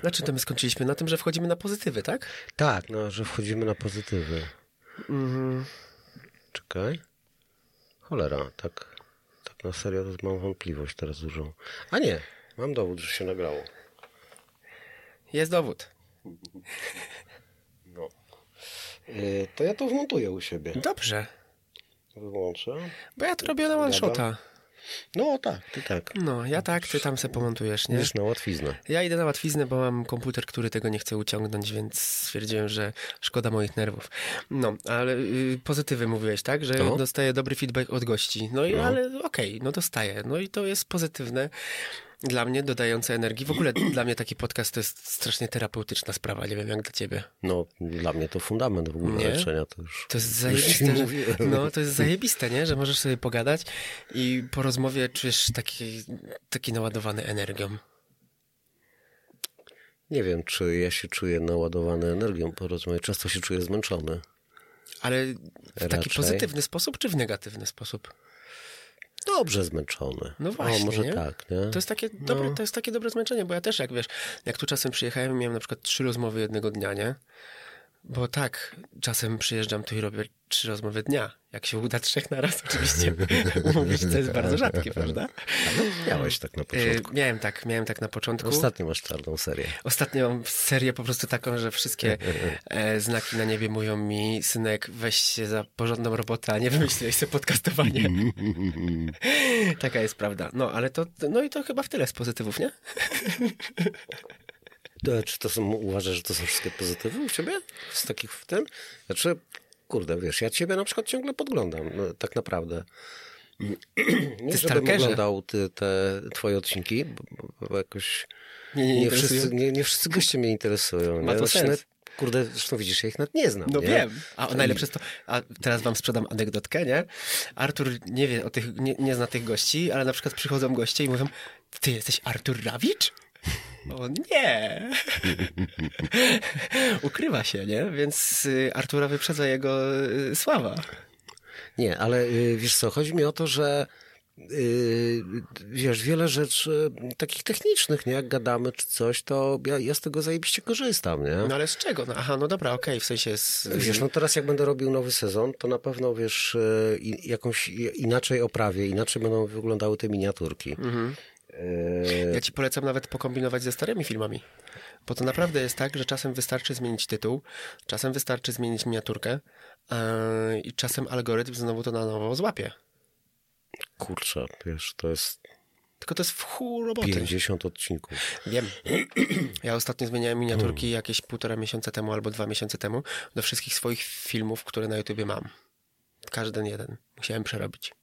Znaczy, to my skończyliśmy na tym, że wchodzimy na pozytywy, tak? tak, no, że wchodzimy na pozytywy. Mhm. Czekaj. Cholera, tak na serio to mam wątpliwość teraz dużą. A nie, mam dowód, że się nagrało. Jest dowód. No. Yy, to ja to wmontuję u siebie. Dobrze. Wyłączę. Bo ja to robię na one shota. No tak, ty tak. No, ja tak, ty tam se pomontujesz, nie? Wiesz, na łatwiznę. Ja idę na łatwiznę, bo mam komputer, który tego nie chce uciągnąć, więc stwierdziłem, że szkoda moich nerwów. No, ale y, pozytywy mówiłeś, tak? Że No. dostaję dobry feedback od gości. No i No. ale okej, no dostaję. No i to jest pozytywne dla mnie, dodające energii. W ogóle dla mnie taki podcast to jest strasznie terapeutyczna sprawa. Nie wiem, jak dla ciebie. No, dla mnie to fundament w ogóle Nie? leczenia. To już, To jest zajebiste, że, no, to jest zajebiste, nie? Że możesz sobie pogadać i po rozmowie czujesz taki, taki naładowany energią. Nie wiem, czy ja się czuję naładowany energią po rozmowie. Często się czuję zmęczony. Ale w taki Raczej. pozytywny sposób, czy w negatywny sposób? Dobrze zmęczony. No właśnie, O, może nie? tak, nie? To jest, takie dobre, to jest takie dobre zmęczenie, bo ja też, jak wiesz, jak tu czasem przyjechałem i miałem na przykład trzy rozmowy jednego dnia, nie? Bo tak, czasem przyjeżdżam tu i robię trzy rozmowy dnia. Jak się uda trzech na raz, oczywiście umówić, to jest bardzo rzadkie, prawda? Miałeś tak na E, początku. miałem tak, miałem tak na początku. Ostatnio masz czarną serię. Ostatnio mam serię po prostu taką, że wszystkie e, znaki na niebie mówią mi, synek, weź się za porządną robotę, a nie wymyślaj sobie podcastowanie. Taka jest prawda. No, ale to, no i to chyba w tyle z pozytywów, nie? To, czy to są, uważasz, że to są wszystkie pozytywy u ciebie? Z takich w tym? Znaczy, kurde, wiesz, ja ciebie na przykład ciągle podglądam, no, tak naprawdę. Nie, żebym stalkerze. oglądał ty, te twoje odcinki, bo, bo- bo jakoś Nie, nie, nie, nie wszyscy, nie, nie wszyscy goście mnie interesują. Ma nie? to Znaczy, sens. nawet, Kurde, zresztą widzisz, ja ich nawet nie znam. No nie? wiem. A najlepsze jest to, a teraz wam sprzedam anegdotkę, nie? Artur nie wie o tych, nie, nie zna tych gości, ale na przykład przychodzą goście i mówią, ty jesteś Artur Rawicz? O nie! Ukrywa się, nie? Więc y, Artura wyprzedza jego y, sława. Nie, ale y, wiesz co, chodzi mi o to, że wiesz, wiele rzeczy takich technicznych, nie, jak gadamy czy coś, to ja, ja z tego zajebiście korzystam, nie? No ale z czego? No, aha, no dobra, okej, w sensie z... Wiesz, no teraz jak będę robił nowy sezon, to na pewno, wiesz, jakąś inaczej oprawię, inaczej będą wyglądały te miniaturki. Mhm. Y, Ja ci polecam nawet pokombinować ze starymi filmami. Bo to naprawdę jest tak, że czasem wystarczy zmienić tytuł, czasem wystarczy zmienić miniaturkę yy, i czasem algorytm znowu to na nowo złapie. kurczę, wiesz, to jest Tylko to jest w chuj roboty. 50 odcinków. Wiem. Ja ostatnio zmieniałem miniaturki jakieś półtora miesiąca temu albo dwa miesiące temu do wszystkich swoich filmów, które na YouTubie mam. Każdy jeden. Musiałem przerobić.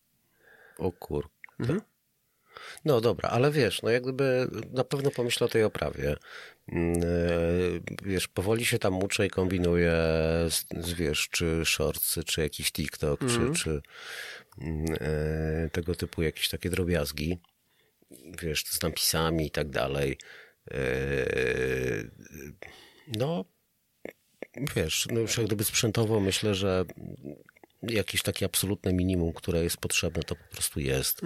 O kur... Mhm. No dobra, ale wiesz, no jak gdyby na pewno pomyślę o tej oprawie. Mm, e, Wiesz, powoli się tam uczę i kombinuję, z, z, wiesz, czy shortsy, czy jakiś TikTok, czy, czy mm, e, tego typu jakieś takie drobiazgi. Wiesz, z napisami i tak dalej. E, No, wiesz, no już jak gdyby sprzętowo myślę, że jakieś takie absolutne minimum, które jest potrzebne, to po prostu jest.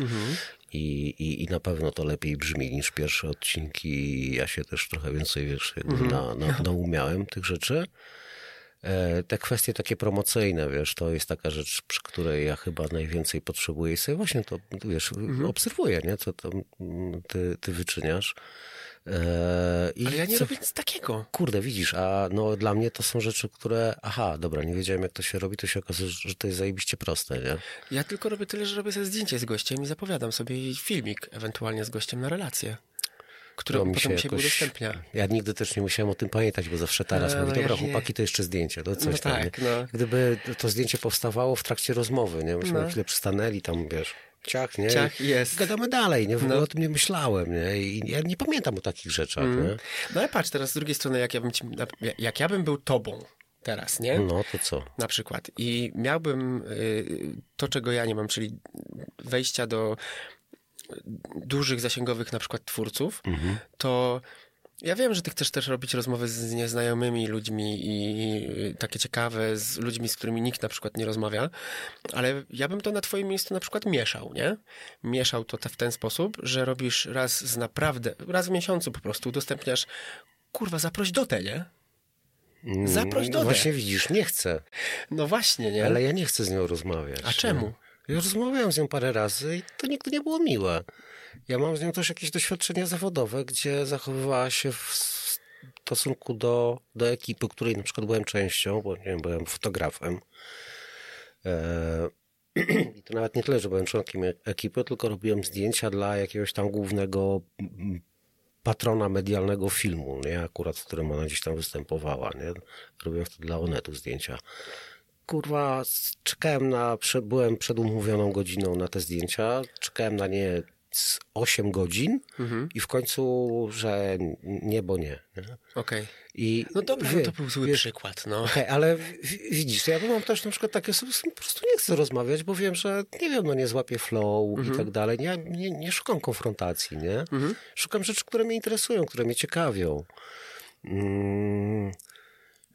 I, i, I na pewno to lepiej brzmi niż pierwsze odcinki. Ja się też trochę więcej, wiesz, jakby na, na, naumiałem tych rzeczy. E, Te kwestie takie promocyjne, wiesz, to jest taka rzecz, przy której ja chyba najwięcej potrzebuję i sobie właśnie to, wiesz, obserwuję, nie, co tam mm, ty, ty wyczyniasz. E, i Ale ja nie co- robię nic takiego. Kurde, widzisz, a no dla mnie to są rzeczy, które, aha, dobra, nie wiedziałem jak to się robi, to się okazuje, że to jest zajebiście proste, nie? Ja tylko robię tyle, że robię sobie zdjęcie z gościem i zapowiadam sobie filmik ewentualnie z gościem na relację, którą mi potem się jakoś- udostępnia. Ja nigdy też nie musiałem o tym pamiętać, bo zawsze teraz mówię, no dobra, ja chłopaki, to jeszcze zdjęcie, to coś No tam. tak, no. Gdyby to zdjęcie powstawało w trakcie rozmowy, nie? Myśmy No. chwilę przystanęli tam, wiesz, ciach, nie? Ciach, I jest. Gadamy dalej, nie? W ogóle No. o tym nie myślałem, nie? I ja nie pamiętam o takich rzeczach, nie? No ale patrz, teraz z drugiej strony, jak ja bym, ci, jak ja bym był tobą teraz, nie? No to co? Na przykład. I miałbym y, to, czego ja nie mam, czyli wejścia do dużych, zasięgowych na przykład twórców, to ja wiem, że ty chcesz też robić rozmowy z nieznajomymi ludźmi i takie ciekawe z ludźmi, z którymi nikt na przykład nie rozmawia, ale ja bym to na twoim miejscu na przykład mieszał, nie? Mieszał to te- w ten sposób, że robisz raz z naprawdę, raz w miesiącu po prostu udostępniasz kurwa, zaproś Dotę, nie? Zaproś No Dotę. Właśnie widzisz, nie chcę, No właśnie, nie? ale ja nie chcę z nią rozmawiać. A czemu? Nie? Ja rozmawiałem z nią parę razy i to nigdy nie było miłe. Ja mam z nią też jakieś doświadczenia zawodowe, gdzie zachowywała się w stosunku do, do ekipy, której na przykład byłem częścią, bo nie wiem, byłem fotografem. E, I to nawet nie tyle, że byłem członkiem e- ekipy, tylko robiłem zdjęcia dla jakiegoś tam głównego mm, patrona medialnego filmu, nie? Akurat, w którym ona gdzieś tam występowała, nie? Robiłem wtedy dla Onetu zdjęcia kurwa, czekałem na, byłem przed umówioną godziną na te zdjęcia, czekałem na nie z 8 godzin i w końcu, że nie, bo nie. nie? Okej. I No dobra, wie- no to był zły wiesz, przykład, no. Okej, ale widzisz, ja mam też na przykład takie osoby, z po prostu nie chcę rozmawiać, bo wiem, że nie wiem, no nie złapię flow Mhm. i tak dalej. Nie, nie, nie szukam konfrontacji, nie? Szukam rzeczy, które mnie interesują, które mnie ciekawią. Mm,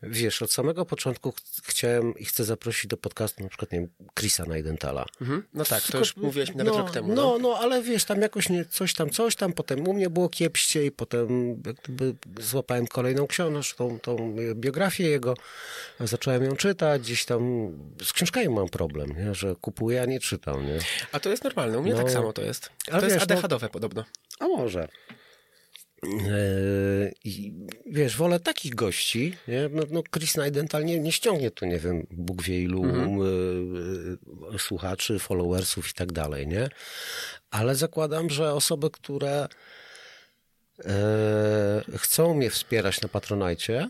Wiesz, od samego początku ch- chciałem i chcę zaprosić do podcastu na przykład, nie wiem, Chrisa Najdentala. Mhm. No tak, to Tylko- już mówiłeś mi nawet no, rok temu. No, no, ale wiesz, tam jakoś nie, coś tam, coś tam, potem u mnie było kiepście i potem jak gdyby złapałem kolejną książkę, tą, tą biografię jego, zacząłem ją czytać, gdzieś tam z książkami mam problem, nie? że kupuję, a nie czytam, nie? A to jest normalne, u mnie No. tak samo to jest. Ale to jest wiesz, no- ADHD-owe podobno. A może. Eee, I wiesz, wolę takich gości, nie? No, no Chris Najdental nie, nie ściągnie tu, nie wiem, Bóg wie ilu e, e, słuchaczy, followersów i tak dalej, nie? Ale zakładam, że osoby, które e, chcą mnie wspierać na Patronajcie,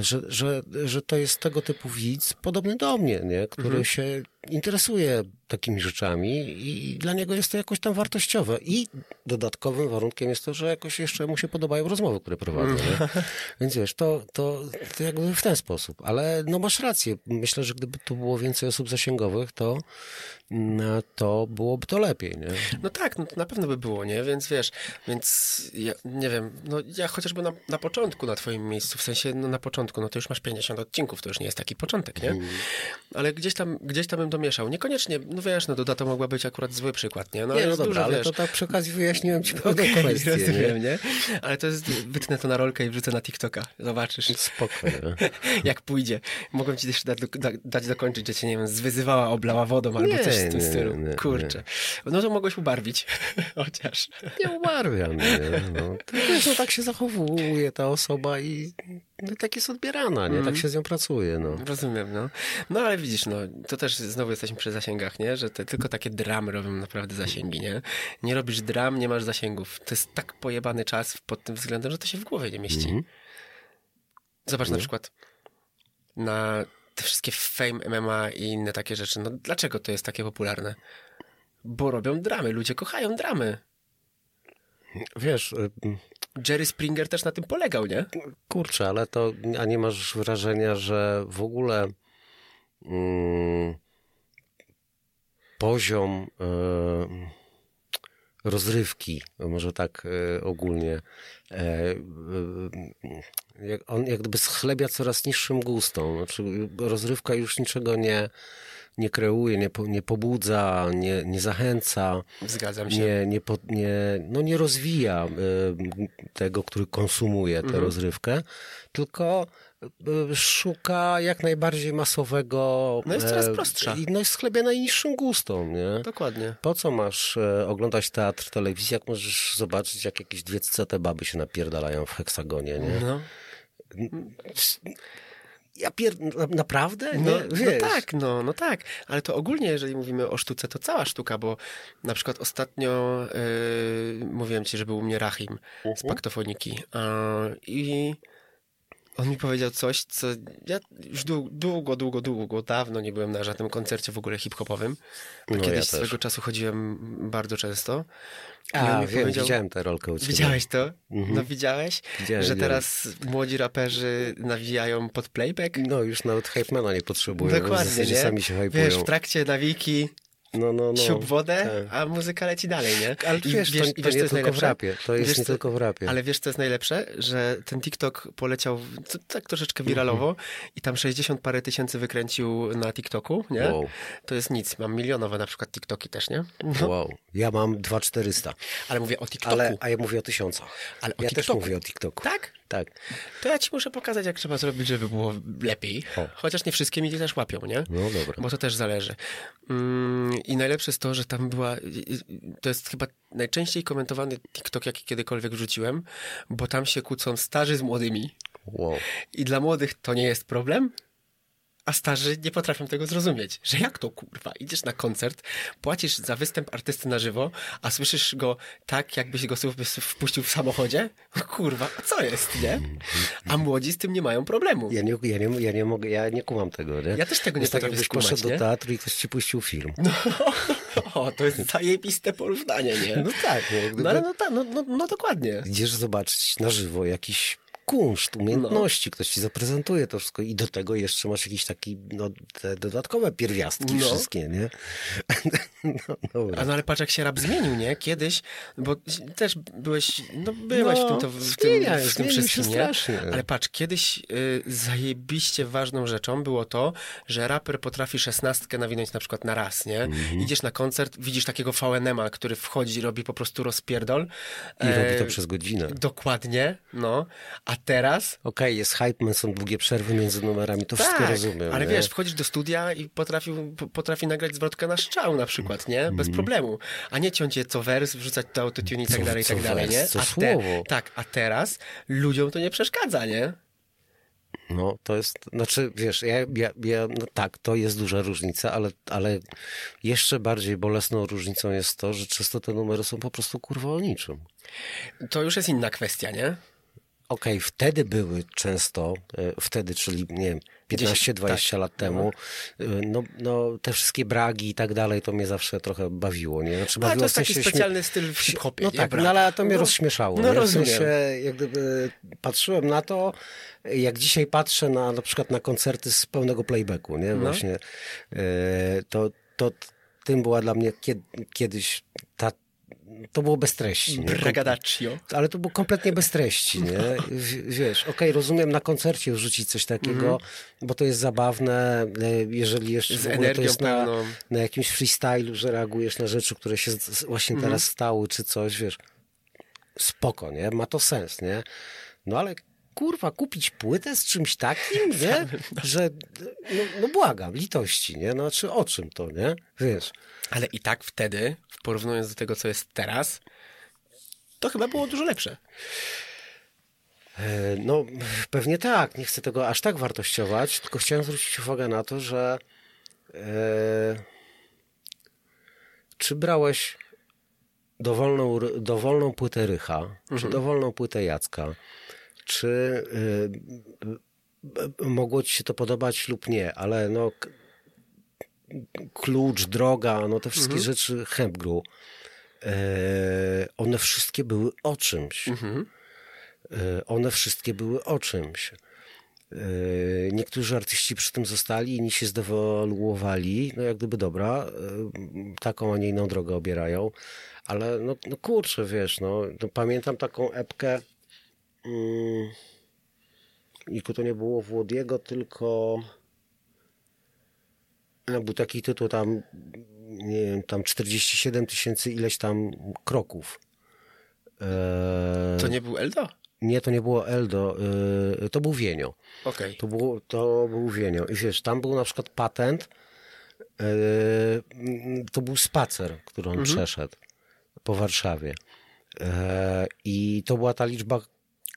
że, że, że to jest tego typu widz podobny do mnie, nie? który Mhm. się interesuje takimi rzeczami i dla niego jest to jakoś tam wartościowe. I dodatkowym warunkiem jest to, że jakoś jeszcze mu się podobają rozmowy, które prowadzę. Nie? Więc wiesz, to, to, to jakby w ten sposób. Ale no masz rację. Myślę, że gdyby tu było więcej osób zasięgowych, to, mm, to byłoby to lepiej. Nie? No tak, no na pewno by było, nie? Więc wiesz, więc ja nie wiem, no ja chociażby na, na początku na twoim miejscu, w sensie no na początku, no to już masz 50 odcinków, to już nie jest taki początek, nie? Ale gdzieś tam, gdzieś tam bym domieszał. Niekoniecznie, no wiesz, no Duda to mogła być akurat zły przykład, nie? No nie, no dobra, dużo, ale wiesz, to tak przy okazji wyjaśniłem ci pewną kwestię. rozumiem, Nie? nie? Ale to jest, wytnę to na rolkę i wrzucę na TikToka. Zobaczysz, Spokojnie. jak pójdzie. Mogłem ci jeszcze dać, do, da, dać dokończyć, że cię, nie wiem, zwyzywała, oblała wodą albo Nie, coś w tym nie, stylu. nie, Kurczę. No to mogłeś ubarwić. Chociaż. Nie umarwiam. Nie? No, to wiesz, no, tak się zachowuje ta osoba i no, tak jest odbierana, nie? Tak się z nią pracuje. No. Rozumiem, no. No ale widzisz, no, to też znowu jesteśmy przy zasięgach, nie? Że te, tylko takie dramy robią naprawdę zasięgi, nie? Nie robisz dram, nie masz zasięgów. To jest tak pojebany czas pod tym względem, że to się w głowie nie mieści. Mhm. Zobacz na przykład na te wszystkie fame MMA i inne takie rzeczy. No dlaczego to jest takie popularne? Bo robią dramy, ludzie kochają dramy. Wiesz, y, Jerry Springer też na tym polegał, nie? kurczę, ale to, a nie masz wrażenia, że w ogóle mm, poziom y, rozrywki, może tak y, ogólnie, e, jak, on jak gdyby schlebia coraz niższym gustom. Znaczy, rozrywka już niczego nie, nie kreuje, nie, po, nie pobudza, nie, nie zachęca Zgadzam się. nie, nie, po, nie, no nie rozwija tego, który konsumuje tę Mhm. rozrywkę, tylko szuka jak najbardziej masowego. No jest coraz e, prostsza. I no jest chlebia najniższym gustom, nie? Dokładnie. Po co masz e, oglądać teatr, telewizję, jak możesz zobaczyć, jak jakieś dwie te baby się napierdalają w heksagonie, nie? No. Ja pier... na- Naprawdę? Nie? No, no tak, no, no tak, ale to ogólnie, jeżeli mówimy o sztuce, to cała sztuka, bo na przykład ostatnio yy, mówiłem ci, że był u mnie Rahim z Paktofoniki yy, i on mi powiedział coś, co ja już dłu- długo, długo, długo, dawno nie byłem na żadnym koncercie w ogóle hip-hopowym. No, ja kiedyś też. swego czasu chodziłem bardzo często. A, wiem, widziałem tę rolkę u ciebie. Widziałeś to? Mhm. No widziałeś? Widziałem, że widziałem. teraz młodzi raperzy nawijają pod playback? No, już nawet hypemana nie potrzebują. w Dokładnie, zasadzie nie? sami się hypują. Wiesz, w trakcie nawiki No, no, no. siup wodę, tak. a muzyka leci dalej, nie? Ale I wiesz, to, to nie co jest tylko w rapie. To jest Wiesz, nie tylko w rapie. Ale wiesz, co jest najlepsze? Że ten TikTok poleciał w- to, tak troszeczkę wiralowo i tam 60 parę tysięcy wykręcił na TikToku, nie? Wow. To jest nic. Mam milionowe na przykład TikToki też, nie? No, Wow. Ja mam 2400. ale mówię o TikToku. Ale, a ja mówię o tysiącach. Ale o ja też TikToku. mówię o TikToku. Tak? Tak. To ja ci muszę pokazać, jak trzeba zrobić, żeby było lepiej. O. Chociaż nie wszystkie mi też łapią, nie? No dobra. Bo to też zależy. Mm, I najlepsze jest to, że tam była. To jest chyba najczęściej komentowany TikTok, jaki kiedykolwiek wrzuciłem, bo tam się kłócą starzy z młodymi. Wow. I dla młodych to nie jest problem, a starzy nie potrafią tego zrozumieć. Że jak to kurwa? Idziesz na koncert, płacisz za występ artysty na żywo, a słyszysz go tak, jakbyś go sobie wpuścił w samochodzie? Kurwa, a co jest, nie? A młodzi z tym nie mają problemu. Ja nie, ja, nie, ja nie mogę, ja nie kumam tego, nie? Ja też tego nie jest tak, potrafię jakbyś skumać, poszedł nie? do teatru i ktoś ci puścił film. O, to jest zajebiste porównanie, nie? No tak, nie? Gdyby No ale no, tak, no, no, no dokładnie. Idziesz zobaczyć na żywo jakiś kunszt, umiejętności, ktoś ci zaprezentuje to wszystko i do tego jeszcze masz jakieś taki, no, te dodatkowe pierwiastki No. wszystkie, nie? No, dobra. No ale patrz, jak się rap zmienił, nie? Kiedyś, bo też byłeś, no byłeś No, w tym, to, w tym, w tym się wszystkim, nie? strasznie. Ale patrz, kiedyś y, zajebiście ważną rzeczą było to, że raper potrafi szesnastkę nawinąć na przykład na raz, nie? Mhm. Idziesz na koncert, widzisz takiego VNM-a, który wchodzi, robi po prostu rozpierdol. I robi to E, przez godzinę. Dokładnie, no. A teraz Okej, jest hype, są długie przerwy między numerami, to wszystko rozumiem. ale nie? wiesz, wchodzisz do studia i potrafił, po- potrafi nagrać zwrotkę na szczał na przykład, nie? Bez problemu. A nie ciąć je co wers, wrzucać to autotune i tak Co- dalej, i tak dalej, wers, nie? co a słowo. tak, a teraz ludziom to nie przeszkadza, nie? No, to jest, znaczy, wiesz, ja, ja, ja no tak, to jest duża różnica, ale, ale jeszcze bardziej bolesną różnicą jest to, że często te numery są po prostu kurwa o niczym. To już jest inna kwestia, nie? Okej, wtedy były często, e, wtedy, czyli nie wiem, 15-20 tak. lat temu, e, no, no te wszystkie bragi i tak dalej, to mnie zawsze trochę bawiło, nie? Znaczy, Ale bawiło to jest w taki sensie śmie- specjalny styl w hip-hopie, No nie? tak, Brak. no ale to mnie No, rozśmieszało. no nie? W rozumiem. sensie, jak gdyby patrzyłem na to, jak dzisiaj patrzę na na przykład na koncerty z pełnego playbacku, nie? No. Właśnie, e, to, to tym była dla mnie kied, kiedyś ta, to było bez treści. Bragadaccio. Ale to było kompletnie bez treści, nie? W- Wiesz, okej, rozumiem na koncercie wrzucić coś takiego, bo to jest zabawne, e, jeżeli jeszcze Z w ogóle to jest na, pełną. na jakimś freestylu, że reagujesz na rzeczy, które się właśnie teraz stały, czy coś, wiesz. Spoko, nie? Ma to sens, nie? No ale kurwa, kupić płytę z czymś takim, nie? Że, no, no błagam, litości, nie? No czy o czym to, nie? Wiesz. Ale i tak wtedy, porównując do tego, co jest teraz, to chyba było dużo lepsze. E, No, pewnie tak. Nie chcę tego aż tak wartościować, tylko chciałem zwrócić uwagę na to, że e, czy brałeś dowolną, dowolną płytę Rycha, czy dowolną płytę Jacka, czy e, mogło ci się to podobać lub nie, ale no klucz, droga, no te wszystkie rzeczy Hempgru, e, one wszystkie były o czymś. E, one wszystkie były o czymś. E, Niektórzy artyści przy tym zostali, inni się zdewaluowali. No jak gdyby dobra, e, taką, a nie inną drogę obierają. Ale no, no kurczę, wiesz, no, no pamiętam taką epkę mm, i to nie było Włodiego, tylko no, był taki tytuł tam, nie wiem, tam 47 tysięcy ileś tam kroków. E, To nie był Eldo? nie, to nie było Eldo, y, to był Wienio. Okej. To, było, to był Wienio. I wiesz, tam był na przykład patent, mm, to był spacer, który on przeszedł po Warszawie. E, I to była ta liczba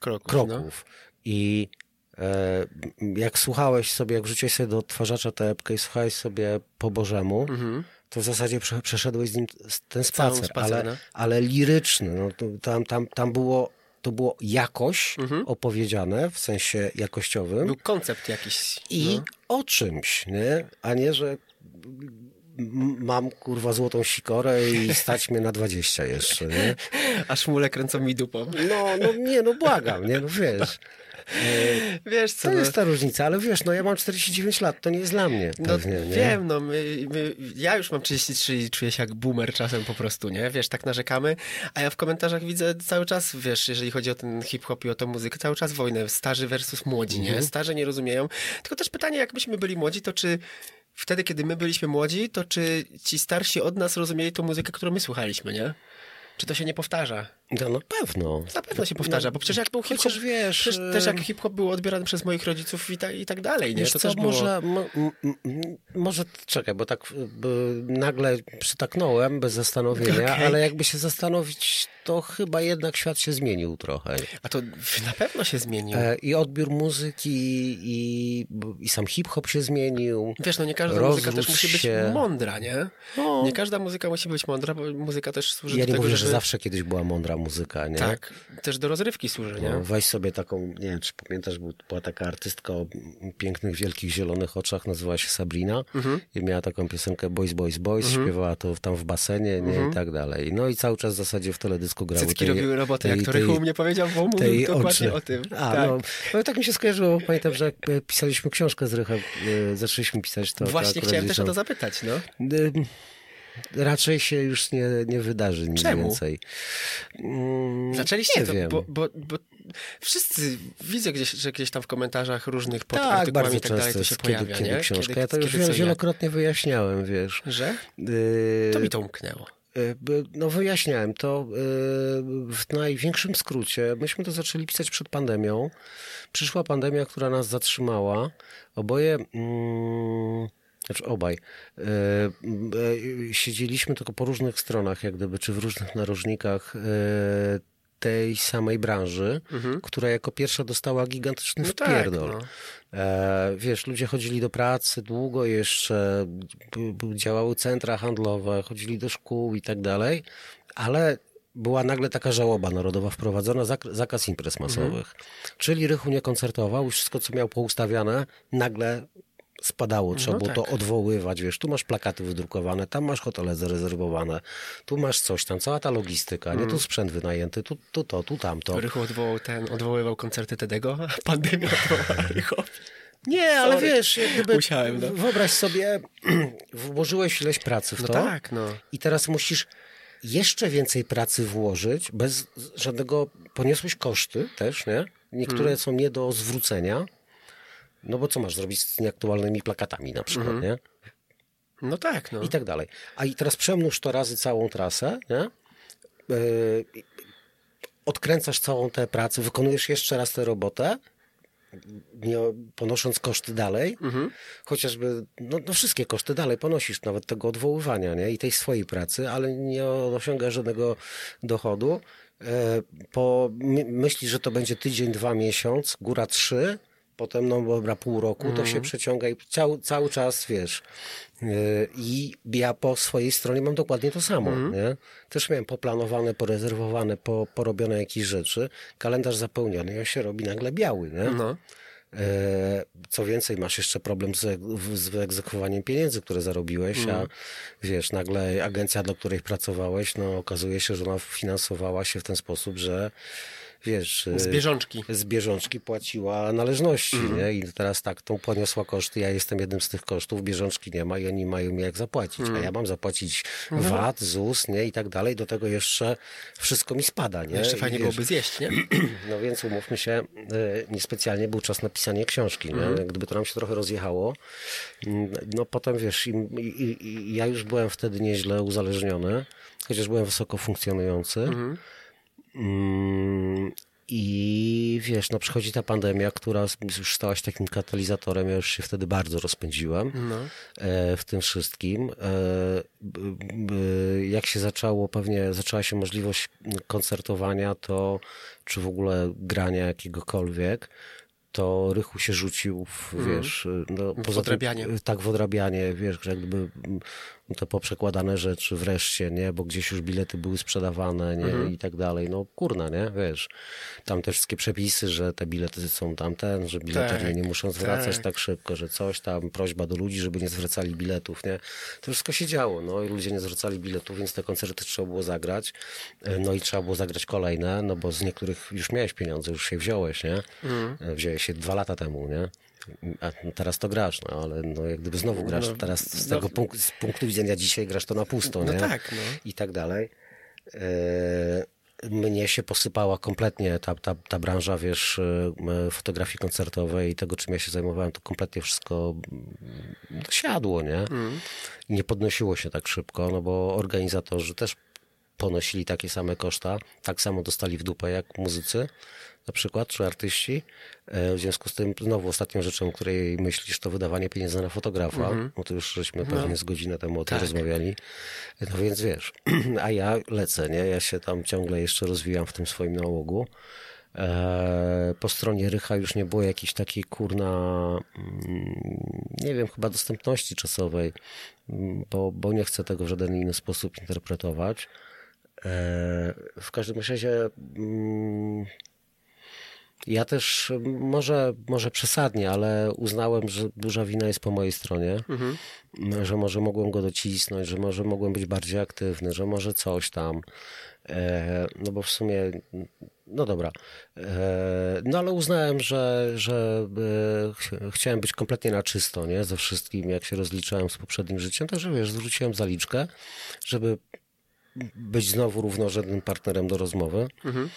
Kroków. kroków. I e, jak słuchałeś sobie, jak wrzuciłeś sobie do odtwarzacza tę epkę i słuchałeś sobie po Bożemu, to w zasadzie prze, przeszedłeś z nim ten spacer, spacer, ale, no. ale liryczny. No, tam, tam, tam było, to było jakoś opowiedziane, w sensie jakościowym Był koncept jakiś. i no. o czymś, nie? A nie, że mam kurwa złotą sikorę i stać mnie na 20 jeszcze, nie? A szmule kręcą mi dupą. No, no nie, no błagam, nie, no wiesz. Wiesz co, To no, jest ta różnica, ale wiesz, no ja mam 49 lat, to nie jest dla mnie no pewnie, nie? wiem, no my, my, ja już mam 33 i czuję się jak boomer czasem po prostu, nie? Wiesz, tak narzekamy, a ja w komentarzach widzę cały czas, wiesz, jeżeli chodzi o ten hip-hop i o tą muzykę, cały czas wojnę, starzy versus młodzi, nie? Starzy nie rozumieją, tylko też pytanie, jak myśmy byli młodzi, to czy wtedy, kiedy my byliśmy młodzi, to czy ci starsi od nas rozumieli tą muzykę, którą my słuchaliśmy, nie? Czy to się nie powtarza? No, no pewno. Na pewno się powtarza, bo przecież jak był hip-hop, wiesz, przecież e, też jak hip-hop był odbierany przez moich rodziców i, ta, i tak dalej, nie? To co, było... może, mo, może, czekaj, bo tak b, nagle przytaknąłem bez zastanowienia, Okej. ale jakby się zastanowić, to chyba jednak świat się zmienił trochę. A to na pewno się zmienił. E, I odbiór muzyki, i, i sam hip-hop się zmienił. Wiesz, no nie każda muzyka też musi być się. mądra, nie? No. Nie każda muzyka musi być mądra, bo muzyka też służy Ja do nie tego, mówię, żeby... że zawsze kiedyś była mądra muzyka, nie? Tak, też do rozrywki służy, nie? No, weź sobie taką, nie wiem, czy pamiętasz, był- była taka artystka o pięknych, wielkich, zielonych oczach, nazywała się Sabrina Mhm. i miała taką piosenkę Boys, Boys, Boys, śpiewała to tam w basenie, nie, i tak dalej. No i cały czas w zasadzie w teledysku grały Cycki tej- robiły robotę, jak to Rychu mnie powiedział, bo mówił dokładnie oczy. o tym. A, tak. no, no tak mi się skojarzyło, pamiętam, że jak e, pisaliśmy książkę z Rychem, e, zaczęliśmy pisać to. to Właśnie akurat chciałem też o to zapytać, no. Raczej się już nie, nie wydarzy nic Czemu? więcej. Mm, Zaczęliście nie to, wiem. bo, bo, bo wszyscy widzę gdzieś, że gdzieś tam w komentarzach różnych pod tak, bardzo i tak dalej to się kiedy, pojawia, kiedy nie? książka. Kiedy- ja to już jak. wielokrotnie wyjaśniałem, wiesz. Że? Y, To mi to umknęło. y, No wyjaśniałem to y, w największym skrócie. Myśmy to zaczęli pisać przed pandemią. Przyszła pandemia, która nas zatrzymała. Oboje... Mm, znaczy obaj. y, y, siedzieliśmy tylko po różnych stronach, jak gdyby, czy w różnych narożnikach y, tej samej branży, która jako pierwsza dostała gigantyczny No tak, wpierdol. no. E, wiesz, ludzie chodzili do pracy długo jeszcze, działały centra handlowe, chodzili do szkół i tak dalej, ale była nagle taka żałoba narodowa wprowadzona, zak- zakaz imprez masowych. Czyli Rychu nie koncertował, wszystko, co miał poustawiane, nagle spadało, trzeba No było tak. to odwoływać, wiesz, tu masz plakaty wydrukowane, tam masz hotele zarezerwowane, tu masz coś tam, cała ta logistyka, nie, tu sprzęt wynajęty, tu, tu to, tu tamto. Rychu odwołał ten, odwoływał koncerty Tedego, a pandemia odwołała Rychowi. Nie, ale Sorry. wiesz, jak gdyby Musiałem, no. wyobraź sobie, włożyłeś ileś pracy w No to tak, no. i teraz musisz jeszcze więcej pracy włożyć, bez żadnego, poniosłeś koszty też, nie? Niektóre Mhm. są nie do zwrócenia, no bo co masz zrobić z nieaktualnymi plakatami na przykład, Mhm. nie? No tak, no. I tak dalej. A i teraz przemnóż to razy całą trasę, nie? Yy, odkręcasz całą tę pracę, wykonujesz jeszcze raz tę robotę, nie ponosząc koszty dalej, chociażby, no, no wszystkie koszty dalej ponosisz, nawet tego odwoływania, nie? I tej swojej pracy, ale nie osiągasz żadnego dochodu. E, Po, my, myślisz, że to będzie tydzień, dwa, miesiąc, góra trzy, potem, no dobra, pół roku, to się przeciąga i cały, cały czas, wiesz. Yy, I ja po swojej stronie mam dokładnie to samo, nie? Też miałem poplanowane, porezerwowane, po, porobione jakieś rzeczy, kalendarz zapełniony i on się robi nagle biały, nie? No. E, Co więcej, masz jeszcze problem z, z wyegzekwowaniem pieniędzy, które zarobiłeś, a wiesz, nagle agencja, dla której pracowałeś, no okazuje się, że ona finansowała się w ten sposób, że wiesz... Z bieżączki. z bieżączki płaciła należności, nie? I teraz tak, tą poniosła koszty, ja jestem jednym z tych kosztów, bieżączki nie ma i oni mają mi jak zapłacić, a ja mam zapłacić VAT, ZUS, nie? I tak dalej, do tego jeszcze wszystko mi spada, nie? Jeszcze I fajnie wiesz, byłoby zjeść, nie? no więc umówmy się, e, niespecjalnie był czas na pisanie książki. Nie? Gdyby to nam się trochę rozjechało, mm, no potem wiesz, i, i, i ja już byłem wtedy nieźle uzależniony, chociaż byłem wysoko funkcjonujący. Mm, I wiesz, no przychodzi ta pandemia, która już stała się takim katalizatorem, ja już się wtedy bardzo rozpędziłem No. e, w tym wszystkim. E, Jak się zaczęło, pewnie zaczęła się możliwość koncertowania, to czy w ogóle grania jakiegokolwiek, to Rychu się rzucił w, wiesz, no, poza tym- odrabianie. tak, w odrabianie, wiesz, że jakby te poprzekładane rzeczy wreszcie, nie, bo gdzieś już bilety były sprzedawane, nie, i tak dalej, no kurna, nie, wiesz, tam te wszystkie przepisy, że te bilety są tamten, że bileterzy Tak, nie muszą zwracać tak. tak szybko, że coś tam, prośba do ludzi, żeby nie zwracali biletów, nie, to wszystko się działo, no i ludzie nie zwracali biletów, więc te koncerty trzeba było zagrać, E, no i trzeba było zagrać kolejne, no bo z niektórych już miałeś pieniądze, już się wziąłeś, nie, E, wziąłeś się dwa lata temu, nie, teraz to grasz, no ale no, jak gdyby znowu grasz, No, teraz z no. tego punktu, z punktu widzenia dzisiaj grasz to na pusto, No nie? tak, no. I tak dalej. E, mnie się posypała kompletnie ta, ta, ta branża, wiesz, e, fotografii koncertowej i tego, czym ja się zajmowałem, to kompletnie wszystko mm, siadło, nie? Nie podnosiło się tak szybko, no bo organizatorzy też ponosili takie same koszta, tak samo dostali w dupę jak muzycy na przykład, czy artyści. E, W związku z tym znowu ostatnią rzeczą, o której myślisz, to wydawanie pieniędzy na fotografa. No to już żeśmy pewnie z godzinę temu o tym Tak. rozmawiali. No więc wiesz, a ja lecę, nie? Ja się tam ciągle jeszcze rozwijam w tym swoim nałogu. E, po stronie Rycha już nie było jakiejś takiej kurna, mm, nie wiem, chyba dostępności czasowej, mm, bo, bo nie chcę tego w żaden inny sposób interpretować. w każdym razie mm, ja też może, może przesadnie, ale uznałem, że duża wina jest po mojej stronie, mhm. że może mogłem go docisnąć, że może mogłem być bardziej aktywny, że może coś tam. E, no bo w sumie, no dobra. E, no ale uznałem, że, że e, chciałem być kompletnie na czysto, nie? Ze wszystkim, jak się rozliczałem z poprzednim życiem. Także wiesz, zwróciłem zaliczkę, żeby być znowu równorzędnym partnerem do rozmowy. Mhm.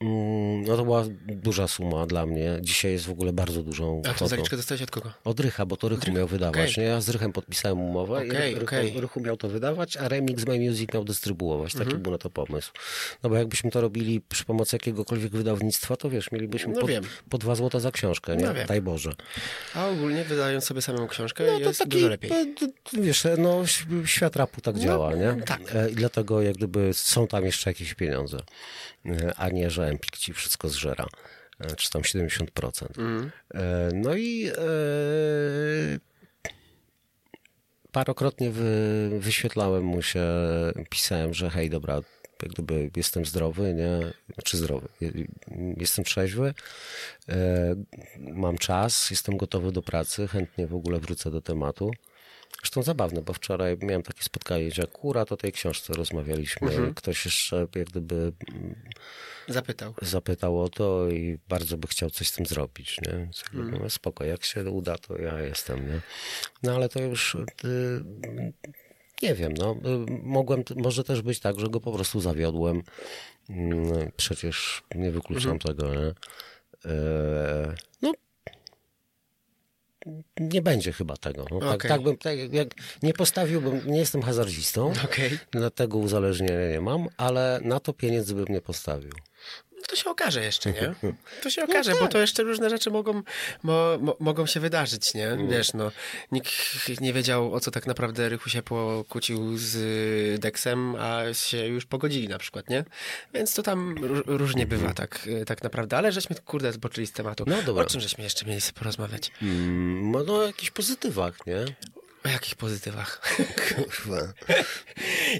Mm, no to była duża suma dla mnie. Dzisiaj jest w ogóle bardzo dużą A to zaliczkę dostałeś od kogo? Od Rycha, bo to Rychu miał wydawać. Okay. Nie? Ja z Rychem podpisałem umowę okay, i Rychu, okay. Rychu miał to wydawać, a Remix My Music miał dystrybuować. Taki mhm. był na to pomysł. No bo jakbyśmy to robili przy pomocy jakiegokolwiek wydawnictwa, to wiesz, mielibyśmy no po, po dwa złota za książkę, nie? No Daj Boże. A ogólnie wydając sobie samą książkę no, jest taki, dużo lepiej. Wiesz, no świat rapu tak no, działa, nie? Tak. E, I dlatego jak gdyby są tam jeszcze jakieś pieniądze. E, a nie, że Empik ci wszystko zżera, e, czy tam 70%. Mm. No i e, parokrotnie wy, wyświetlałem mu się, pisałem, że hej, dobra, jak gdyby jestem zdrowy, nie? Znaczy zdrowy, jestem trzeźwy, mam czas, jestem gotowy do pracy, chętnie w ogóle wrócę do tematu. Zresztą zabawne, bo wczoraj miałem takie spotkanie, gdzie akurat o tej książce rozmawialiśmy. Mhm. Ktoś jeszcze jak gdyby mm, zapytał. zapytał o to i bardzo by chciał coś z tym zrobić. Nie? Mhm. No, spoko, jak się uda, to ja jestem. Nie? No ale to już y, nie wiem, no, y, mogłem, może też być tak, że go po prostu zawiodłem. Y, przecież nie wykluczam mhm. tego, nie? E, no, nie będzie chyba tego. No, okay. tak, tak, bym, tak, jak nie postawiłbym, nie jestem hazardzistą, okay. dlatego uzależnienia nie mam, ale na to pieniędzy bym nie postawił. No to się okaże jeszcze, nie? To się okaże, no tak. bo to jeszcze różne rzeczy mogą, mo, mo, mogą się wydarzyć, nie? Mm. Wiesz, no, nikt nie wiedział, o co tak naprawdę Rychu się pokłócił z Dexem, a się już pogodzili na przykład, nie? Więc to tam różnie bywa, mhm. tak, tak naprawdę. Ale żeśmy, kurde, zboczyli z tematu. No dobra. O czym żeśmy jeszcze mieli sobie porozmawiać? Mm, no o jakichś pozytywach, nie? O jakich pozytywach? Kurwa.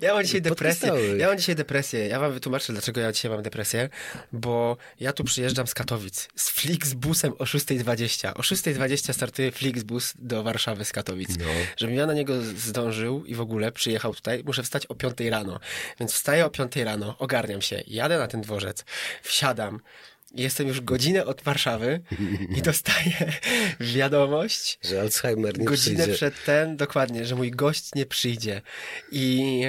Ja mam dzisiaj depresję. Ja mam dzisiaj depresję. Ja wam wytłumaczę, dlaczego ja dzisiaj mam depresję. Bo ja tu przyjeżdżam z Katowic. Z Flixbusem o 6.20. O 6.20 startuje Flixbus do Warszawy z Katowic. No. Żebym ja na niego zdążył i w ogóle przyjechał tutaj, muszę wstać o 5 rano. Więc wstaję o 5 rano, ogarniam się, jadę na ten dworzec, wsiadam, Jestem już godzinę od Warszawy i dostaję wiadomość, że Alzheimer nie godzinę przyjdzie. przed ten, dokładnie, że mój gość nie przyjdzie. I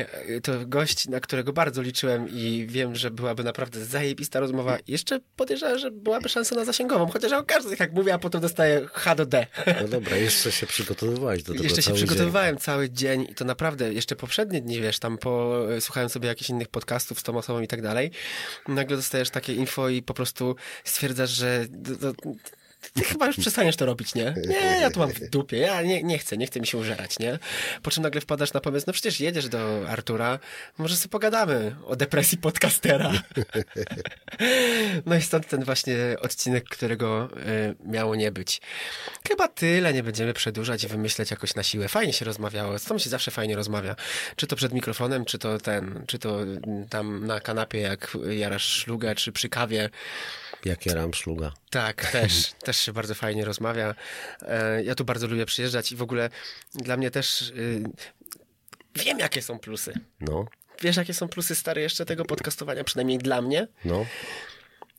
to gość, na którego bardzo liczyłem i wiem, że byłaby naprawdę zajebista rozmowa. Jeszcze podejrzewam, że byłaby szansa na zasięgową, chociaż o każdych, jak mówię, a potem dostaję H do D. No dobra, jeszcze się przygotowywałeś do tego Jeszcze się przygotowywałem dzień. cały dzień i to naprawdę, jeszcze poprzednie dni, wiesz, tam po, słuchałem sobie jakichś innych podcastów z tą osobą i tak dalej. Nagle dostajesz takie info i po prostu stwierdzasz, że ty chyba już przestaniesz to robić, nie? Nie, ja tu mam w dupie, ja nie, nie chcę, nie chcę mi się użerać, nie? Po czym nagle wpadasz na pomysł, no przecież jedziesz do Artura, może sobie pogadamy o depresji podcastera. No i stąd ten właśnie odcinek, którego y, miało nie być. Chyba tyle, nie będziemy przedłużać i wymyśleć jakoś na siłę. Fajnie się rozmawiało, z tą się zawsze fajnie rozmawia. Czy to przed mikrofonem, czy to ten, czy to tam na kanapie, jak jarasz szlugę, czy przy kawie. Jak jaram szluga. Tak, też, też się bardzo fajnie rozmawia. E, ja tu bardzo lubię przyjeżdżać i w ogóle dla mnie też y, wiem, jakie są plusy. No. Wiesz, jakie są plusy stare jeszcze tego podcastowania, przynajmniej dla mnie? No.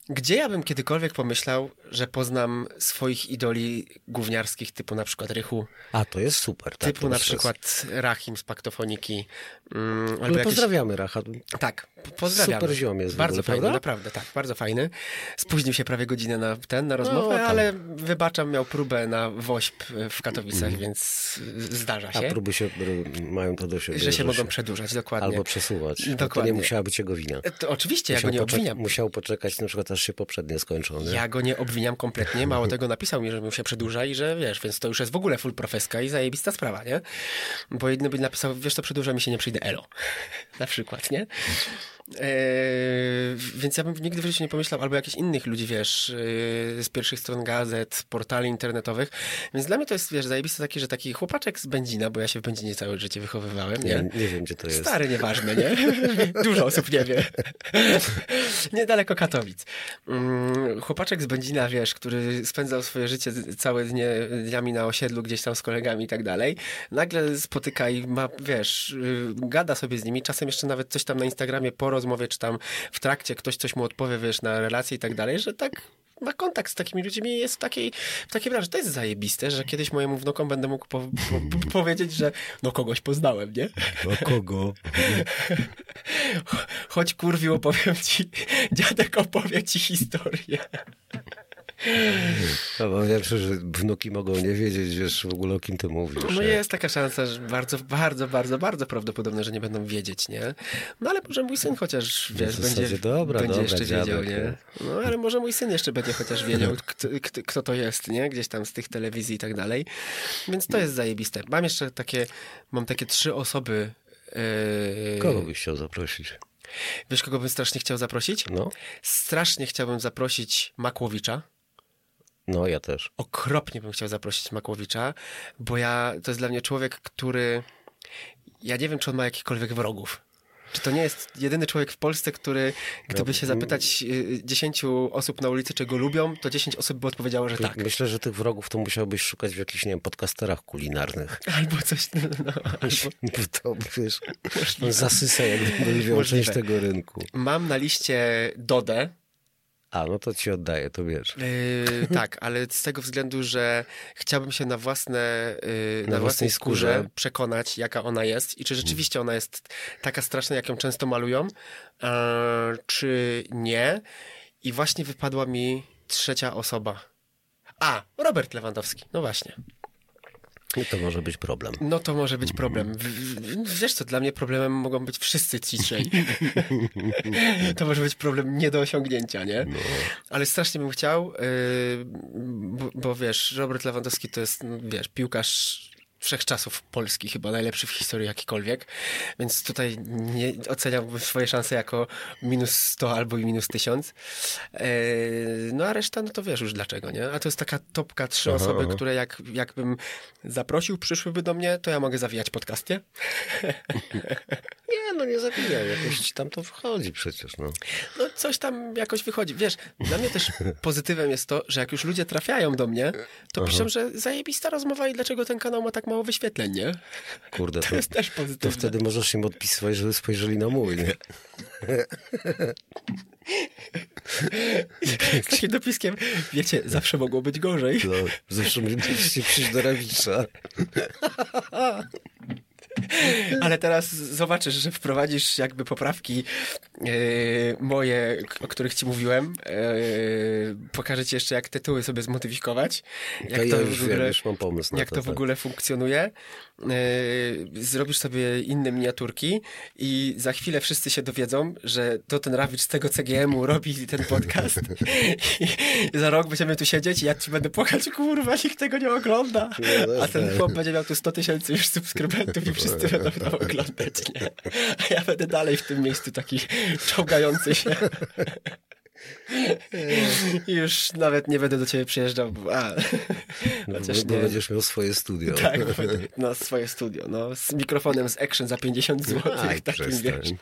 Gdzie ja bym kiedykolwiek pomyślał, że poznam swoich idoli gówniarskich, typu na przykład Rychu. A, to jest super. Tak, typu na przykład jest... Rahim z Paktofoniki. Mm, albo jakieś... Pozdrawiamy Racha. Tak, pozdrawiamy. Super ziom jest Bardzo ogóle, fajny, prawda? naprawdę, tak, bardzo fajny. Spóźnił się prawie godzinę na ten, na rozmowę, no, ale wybaczam, miał próbę na WOŚP w Katowicach, mm. więc zdarza się. A próby się mają to do siebie. Że się mogą przedłużać, dokładnie. Albo przesuwać. Dokładnie. To nie musiała być jego wina. To oczywiście, musiał ja go nie obwiniam. Musiał poczekać na przykład aż się poprzednie skończą. Nie? Ja go nie obwiniam kompletnie, mało tego napisał mi, że mu się przedłuża i że wiesz, więc to już jest w ogóle full profeska i zajebista sprawa, nie? Bo jedny by napisał, wiesz, to przedłuża mi się, nie przyjdę elo. na przykład, nie? Eee, więc ja bym nigdy w życiu nie pomyślał, albo jakichś innych ludzi, wiesz, yy, z pierwszych stron gazet, portali internetowych. Więc dla mnie to jest, wiesz, zajebiste taki, że taki chłopaczek z Będzina, bo ja się w Będzinie całe życie wychowywałem, nie? Nie, nie wiem, gdzie to jest. Stary, nieważne, nie? Dużo osób nie wie. Niedaleko Katowic. Mm, Chłopaczek z Będzina, wiesz, który spędzał swoje życie całe dnie, dniami na osiedlu, gdzieś tam z kolegami i tak dalej, nagle spotyka i ma, wiesz, y, gada sobie z nimi, czasem jeszcze nawet coś tam na Instagramie po rozmowie, czy tam w trakcie ktoś coś mu odpowie, wiesz, na relacje i tak dalej, że tak ma kontakt z takimi ludźmi i jest w takiej, w takiej branży. To jest zajebiste, że kiedyś mojemu wnukom będę mógł po, po, po, powiedzieć, że no kogoś poznałem, nie? O kogo? Chodź kurwiu, opowiem ci, dziadek opowie ci historię. No, bo wiem, że wnuki mogą nie wiedzieć, wiesz, w ogóle o kim ty mówisz. No nie? jest taka szansa, że bardzo, bardzo, bardzo, bardzo prawdopodobne, że nie będą wiedzieć, nie? No ale może mój syn chociaż, wiesz, będzie, dobra, będzie dobra, jeszcze wiedział, dziadek, nie? No ale może mój syn jeszcze będzie chociaż wiedział, kto, kto, kto to jest, nie? Gdzieś tam z tych telewizji i tak dalej. Więc to jest zajebiste. Mam jeszcze takie, mam takie trzy osoby... Yy... Kogo byś chciał zaprosić? Wiesz, kogo bym strasznie chciał zaprosić? No, Strasznie chciałbym zaprosić Makłowicza. No ja też. okropnie bym chciał zaprosić Makłowicza, bo ja, to jest dla mnie człowiek, który, ja nie wiem, czy on ma jakichkolwiek wrogów. Czy to nie jest jedyny człowiek w Polsce, który, gdyby się zapytać y, 10 osób na ulicy, czego lubią, to 10 osób by odpowiedziało, że tak. Myślę, że tych wrogów to musiałbyś szukać w jakichś, nie wiem, podcasterach kulinarnych. Albo coś, no, no, albo... Bo to, wiesz, zasysa jak lwią Możliwe. część tego rynku. Mam na liście Dodę, A, no to ci oddaję, to wiesz. Yy, tak, ale z tego względu, że chciałbym się na własne, yy, na, Na własnej skórze. przekonać, jaka ona jest i czy rzeczywiście ona jest taka straszna, jak ją często malują, yy, czy nie. I właśnie wypadła mi trzecia osoba. A, Robert Lewandowski, no właśnie. I to może być problem. No to może być problem. Wiesz co, dla mnie problemem mogą być wszyscy ci trzej. to może być problem nie do osiągnięcia, nie? Ale strasznie bym chciał, yy, bo, bo wiesz, Robert Lewandowski to jest, no, wiesz, piłkarz wszechczasów Polski, chyba najlepszy w historii jakikolwiek, więc tutaj nie oceniałbym swoje szanse jako minus 100 albo i minus 1000. Yy, no a reszta, no to wiesz już dlaczego, nie? A to jest taka topka trzy Aha, osoby, aha. które jak, jakbym zaprosił, przyszłyby do mnie, to ja mogę zawijać podcast, nie? Nie, no nie zabijaj, jakoś tam to wchodzi przecież, no. No coś tam jakoś wychodzi. Wiesz, dla mnie też pozytywem jest to, że jak już ludzie trafiają do mnie, to Aha. piszą, że zajebista rozmowa i dlaczego ten kanał ma tak mało wyświetleń, nie? Kurde, To to, jest też to pozytywne. wtedy możesz im odpisywać, żeby spojrzeli na mój, nie? Z takim dopiskiem, wiecie, zawsze mogło być gorzej. No, zawsze musieliście przyjść do Rawicza. Ale teraz zobaczysz, że wprowadzisz jakby poprawki e, moje, o których ci mówiłem. E, pokażę ci jeszcze, jak tytuły sobie zmodyfikować. Jak To ja w już wiem, ogóle- już mam pomysł na jak to. to w tak. ogóle funkcjonuje. Yy, zrobisz sobie inne miniaturki i za chwilę wszyscy się dowiedzą, że to ten Rawicz z tego CGM-u robi ten podcast. I za rok będziemy tu siedzieć i ja ci będę płakać, kurwa, nikt tego nie ogląda. A ten chłop będzie miał tu 100 tysięcy już subskrybentów i wszyscy będą to oglądać, nie? A ja będę dalej w tym miejscu taki czołgający się. Już nawet nie będę do ciebie przyjeżdżał, a, No, chociaż nie. będziesz miał swoje studio. Tak, na swoje studio, no, z mikrofonem z Action za 50 zł, Aj, takim, przestań. wiesz.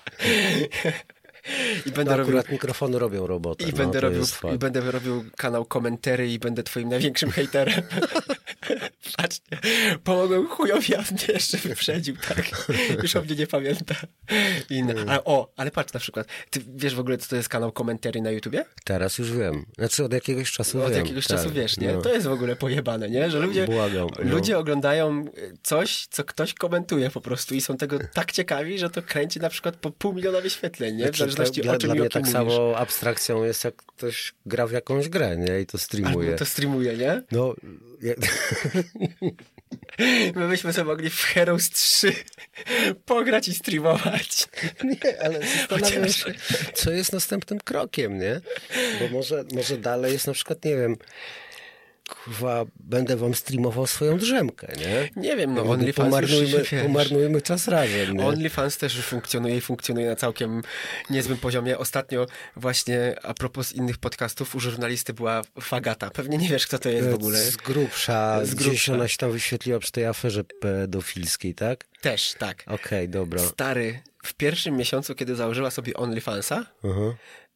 I będę No, robił, akurat mikrofony robią robotę. i no, będę robił, i będę robił kanał komentary i będę twoim największym hejterem. Patrzcie, pomogłem chujowi, a mnie jeszcze wyprzedził, tak? Już o mnie nie pamięta. Inne. A, o, ale patrz na przykład, ty wiesz w ogóle, co to jest kanał komentary na YouTubie? Teraz już wiem. Znaczy od jakiegoś czasu Od wiem. jakiegoś tak, czasu wiesz, nie? no. To jest w ogóle pojebane, nie? Że ludzie, Błagam, no. ludzie oglądają coś, co ktoś komentuje po prostu i są tego tak ciekawi, że to kręci na przykład po pół miliona wyświetleń, nie? W Znaczy, zależności o czym dla mnie tak mówisz. samo abstrakcją jest, jak ktoś gra w jakąś grę, nie? I to streamuje. Albo to streamuje, nie? No, ja, My byśmy sobie mogli w Heroes 3 pograć i streamować. nie, ale zastanawiam Chociaż- się, co jest następnym krokiem, nie? Bo może, może dalej jest na przykład, nie wiem, kurwa, będę wam streamował swoją drzemkę, nie? Nie wiem, no Jakby OnlyFans już pomarnujmy, się, wiesz, pomarnujmy czas razem, nie? OnlyFans też już funkcjonuje i funkcjonuje na całkiem niezłym poziomie. Ostatnio właśnie a propos innych podcastów u żurnalisty była Fagata. Pewnie nie wiesz, kto to jest w ogóle. Z grubsza, Z gdzieś grubsza. ona się tam wyświetliła przy tej aferze pedofilskiej, tak? Też, tak. Okej, dobra. Stary, w pierwszym miesiącu, kiedy założyła sobie OnlyFansa, Mhm.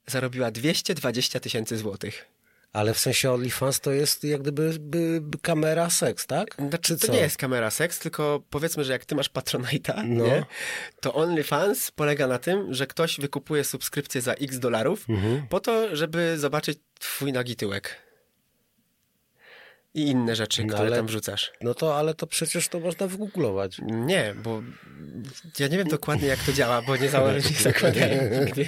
zarobiła 220 tysięcy złotych. Ale w sensie OnlyFans to jest jak gdyby by, by kamera seks, tak? Znaczy, Czy to nie jest kamera seks, tylko powiedzmy, że jak ty masz Patronite'a, No. nie? to OnlyFans polega na tym, że ktoś wykupuje subskrypcję za x dolarów Mhm. po to, żeby zobaczyć twój nagi tyłek. I inne rzeczy, No, które ale- tam wrzucasz. No to, ale to przecież to można wygooglować. Nie, bo ja nie wiem dokładnie, jak to działa, bo nie założyłem nie zakładałem nigdy.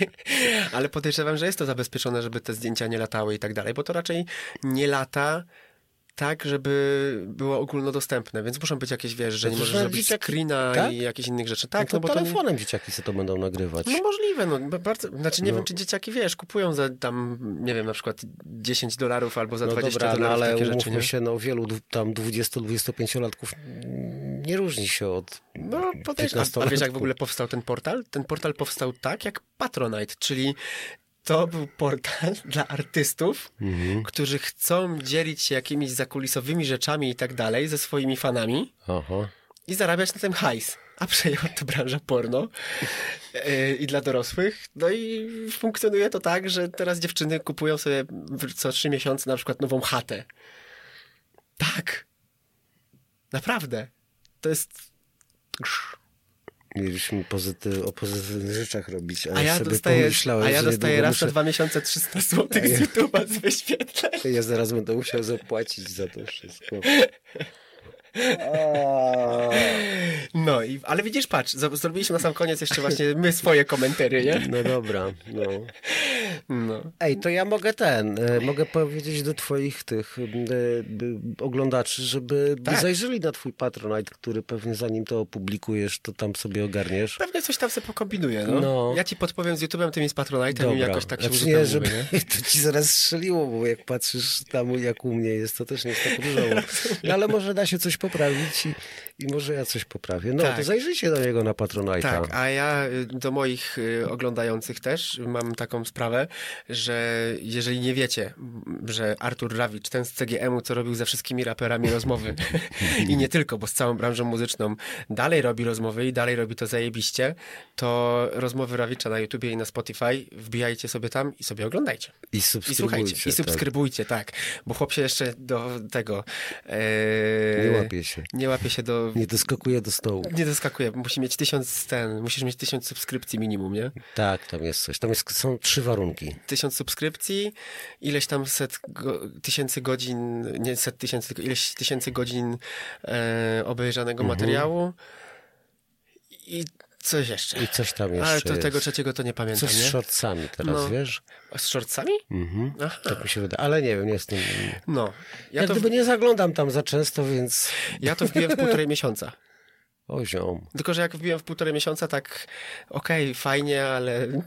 Ale podejrzewam, że jest to zabezpieczone, żeby te zdjęcia nie latały i tak dalej, bo to raczej nie lata tak, żeby było ogólnodostępne, więc muszą być jakieś, wiesz, że No nie to możesz że zrobić dzieciaki- screena tak? i jakichś innych rzeczy. Tak, Tak, no to no bo to... telefonem dzieciaki sobie to będą nagrywać. No możliwe, no bardzo, znaczy nie No. wiem, czy dzieciaki, wiesz, kupują za tam, nie wiem, na przykład 10 dolarów albo za No 20 dobra, no dolarów ale takie rzeczy, nie? się, no wielu tam 20-25-latków nie różni się od No, podejrzewam. A, a wiesz, 15-latków. jak w ogóle powstał ten portal? Ten portal powstał tak, jak Patronite, czyli to był portal dla artystów, Mhm. którzy chcą dzielić się jakimiś zakulisowymi rzeczami i tak dalej ze swoimi fanami Aha. i zarabiać na tym hajs. A przejęła to branża porno yy, i dla dorosłych. No i funkcjonuje to tak, że teraz dziewczyny kupują sobie co trzy miesiące na przykład nową chatę. Tak. Naprawdę. To jest... Mieliśmy pozyty, o pozytywnych rzeczach robić, a, A ja sobie dostaję, pomyślałem, a ja dostaję raz na dwa miesiące 300 zł z YouTube'a z wyświetleń. Ja zaraz będę musiał zapłacić za to wszystko. No, i, ale widzisz, patrz, zrobiliśmy na sam koniec jeszcze właśnie my swoje komentary, nie? No dobra, no. No. Ej, to ja mogę ten, e, mogę powiedzieć do twoich tych e, e, oglądaczy, żeby Tak. zajrzeli na twój Patronite, który pewnie zanim to opublikujesz, to tam sobie ogarniesz. Pewnie coś tam sobie pokombinuję, no. No. Ja ci podpowiem z YouTube'em, tym i z Patronite'em i jakoś tak się znaczy nie, żeby uzupełnimy, to ci zaraz strzeliło, bo jak patrzysz tam jak u mnie jest, to też nie jest tak różowo. No, ale może da się coś poprawić i, i może ja coś poprawię. No Tak. to zajrzyjcie do niego na Patronite'a. Tak, a ja y, do moich y, oglądających też mam taką sprawę, że jeżeli nie wiecie, że Artur Rawicz, ten z CGM-u, co robił ze wszystkimi raperami rozmowy i nie tylko, bo z całą branżą muzyczną dalej robi rozmowy i dalej robi to zajebiście, to rozmowy Rawicza na YouTubie i na Spotify wbijajcie sobie tam i sobie oglądajcie. I I subskrybujcie. słuchajcie, i tak. subskrybujcie, tak. Bo chłop się jeszcze do tego... E, Nie łapie się. Nie łapie się do... Nie doskakuje do stołu. Nie doskakuje, musi mieć tysiąc ten, musisz mieć tysiąc subskrypcji minimum, nie? Tak, tam jest coś. Tam jest, są trzy warunki. Tysiąc subskrypcji, ileś tam set go, tysięcy godzin, nie set tysięcy, tylko ileś tysięcy godzin e, obejrzanego Mhm. materiału i coś jeszcze. I coś tam jeszcze Ale to jest. tego trzeciego to nie pamiętam, Coś z nie? shortsami teraz, No. wiesz? Z shortsami? Mhm. Aha. Tak mi się wydaje. Ale nie wiem, nie jestem... No. Ja Ja to, gdyby nie zaglądam tam za często, więc... ja to wbiłem w półtorej miesiąca. O ziom. Tylko, że jak wbiłem w półtorej miesiąca, tak okej, fajnie, ale w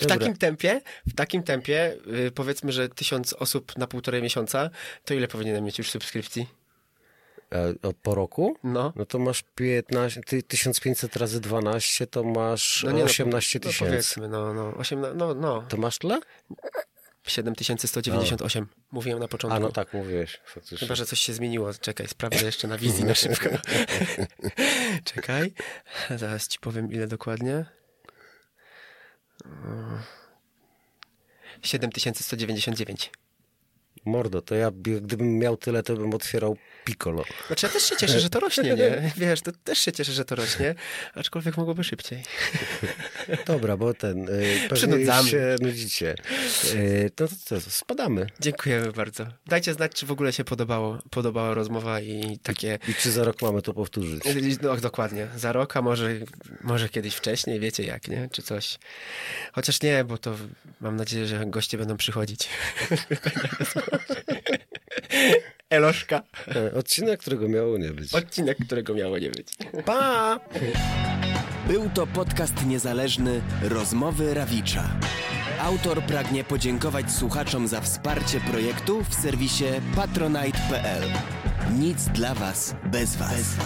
Dobra. takim tempie, w takim tempie, y, powiedzmy, że tysiąc osób na półtorej miesiąca, to ile powinienem mieć już subskrypcji? E, po roku? No. No to masz 15, ty, 1500 razy 12, to masz No nie, no, 18 no, tysięcy. powiedzmy, no, no, 18, no, no, to masz tyle? 7198, mówiłem na początku. A no tak, mówiłeś faktycznie. Chyba, że coś się zmieniło. Czekaj, sprawdzę jeszcze na wizji na szybko. Czekaj, zaraz ci powiem ile dokładnie. Mm. 7199. Mordo, to ja by- gdybym miał tyle, to bym otwierał Piccolo. Znaczy ja też się cieszę, że to rośnie, nie? Wiesz, to też się cieszę, że to rośnie, aczkolwiek mogłoby szybciej. Dobra, bo ten, y, pewnie Przynudzamy. już się nudzicie. Y, to, to, to, to spadamy. Dziękujemy bardzo. Dajcie znać, czy w ogóle się podobało, podobała rozmowa i takie... I czy za rok mamy to powtórzyć? No dokładnie, za rok, a może, może kiedyś wcześniej, wiecie jak, nie? Czy coś. Chociaż nie, bo to mam nadzieję, że goście będą przychodzić. Eloszka. E, Odcinek, którego miało nie być. Odcinek, którego miało nie być. Pa! Był to podcast niezależny Rozmowy Rawicza. Autor pragnie podziękować słuchaczom za wsparcie projektu w serwisie patronite.pl. Nic dla Was bez Was.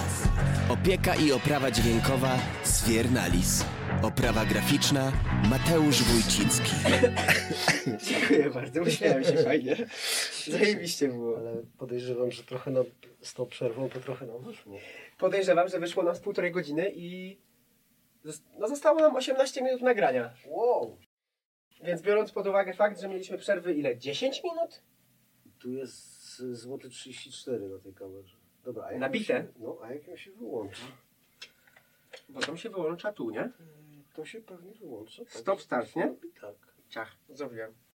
Opieka i oprawa dźwiękowa Sfiernalis. Oprawa graficzna Mateusz Wójcicki. Dziękuję bardzo, uśmiałem się fajnie. Zajebiście było. Ale podejrzewam, że trochę nam, z tą przerwą to trochę nam wyszło. Podejrzewam, że wyszło nam z półtorej godziny i no zostało nam 18 minut nagrania. Wow! Więc biorąc pod uwagę fakt, że mieliśmy przerwy ile? 10 minut? Tu jest złoty 34 na tej kamerze. Dobra, a jak Nabite? Się, no, a jak ją się wyłączy? Bo tam się wyłącza tu, nie? To się pewnie wyłącza. Tak? Stop start, nie? Tak. Ciach, zrobiłem.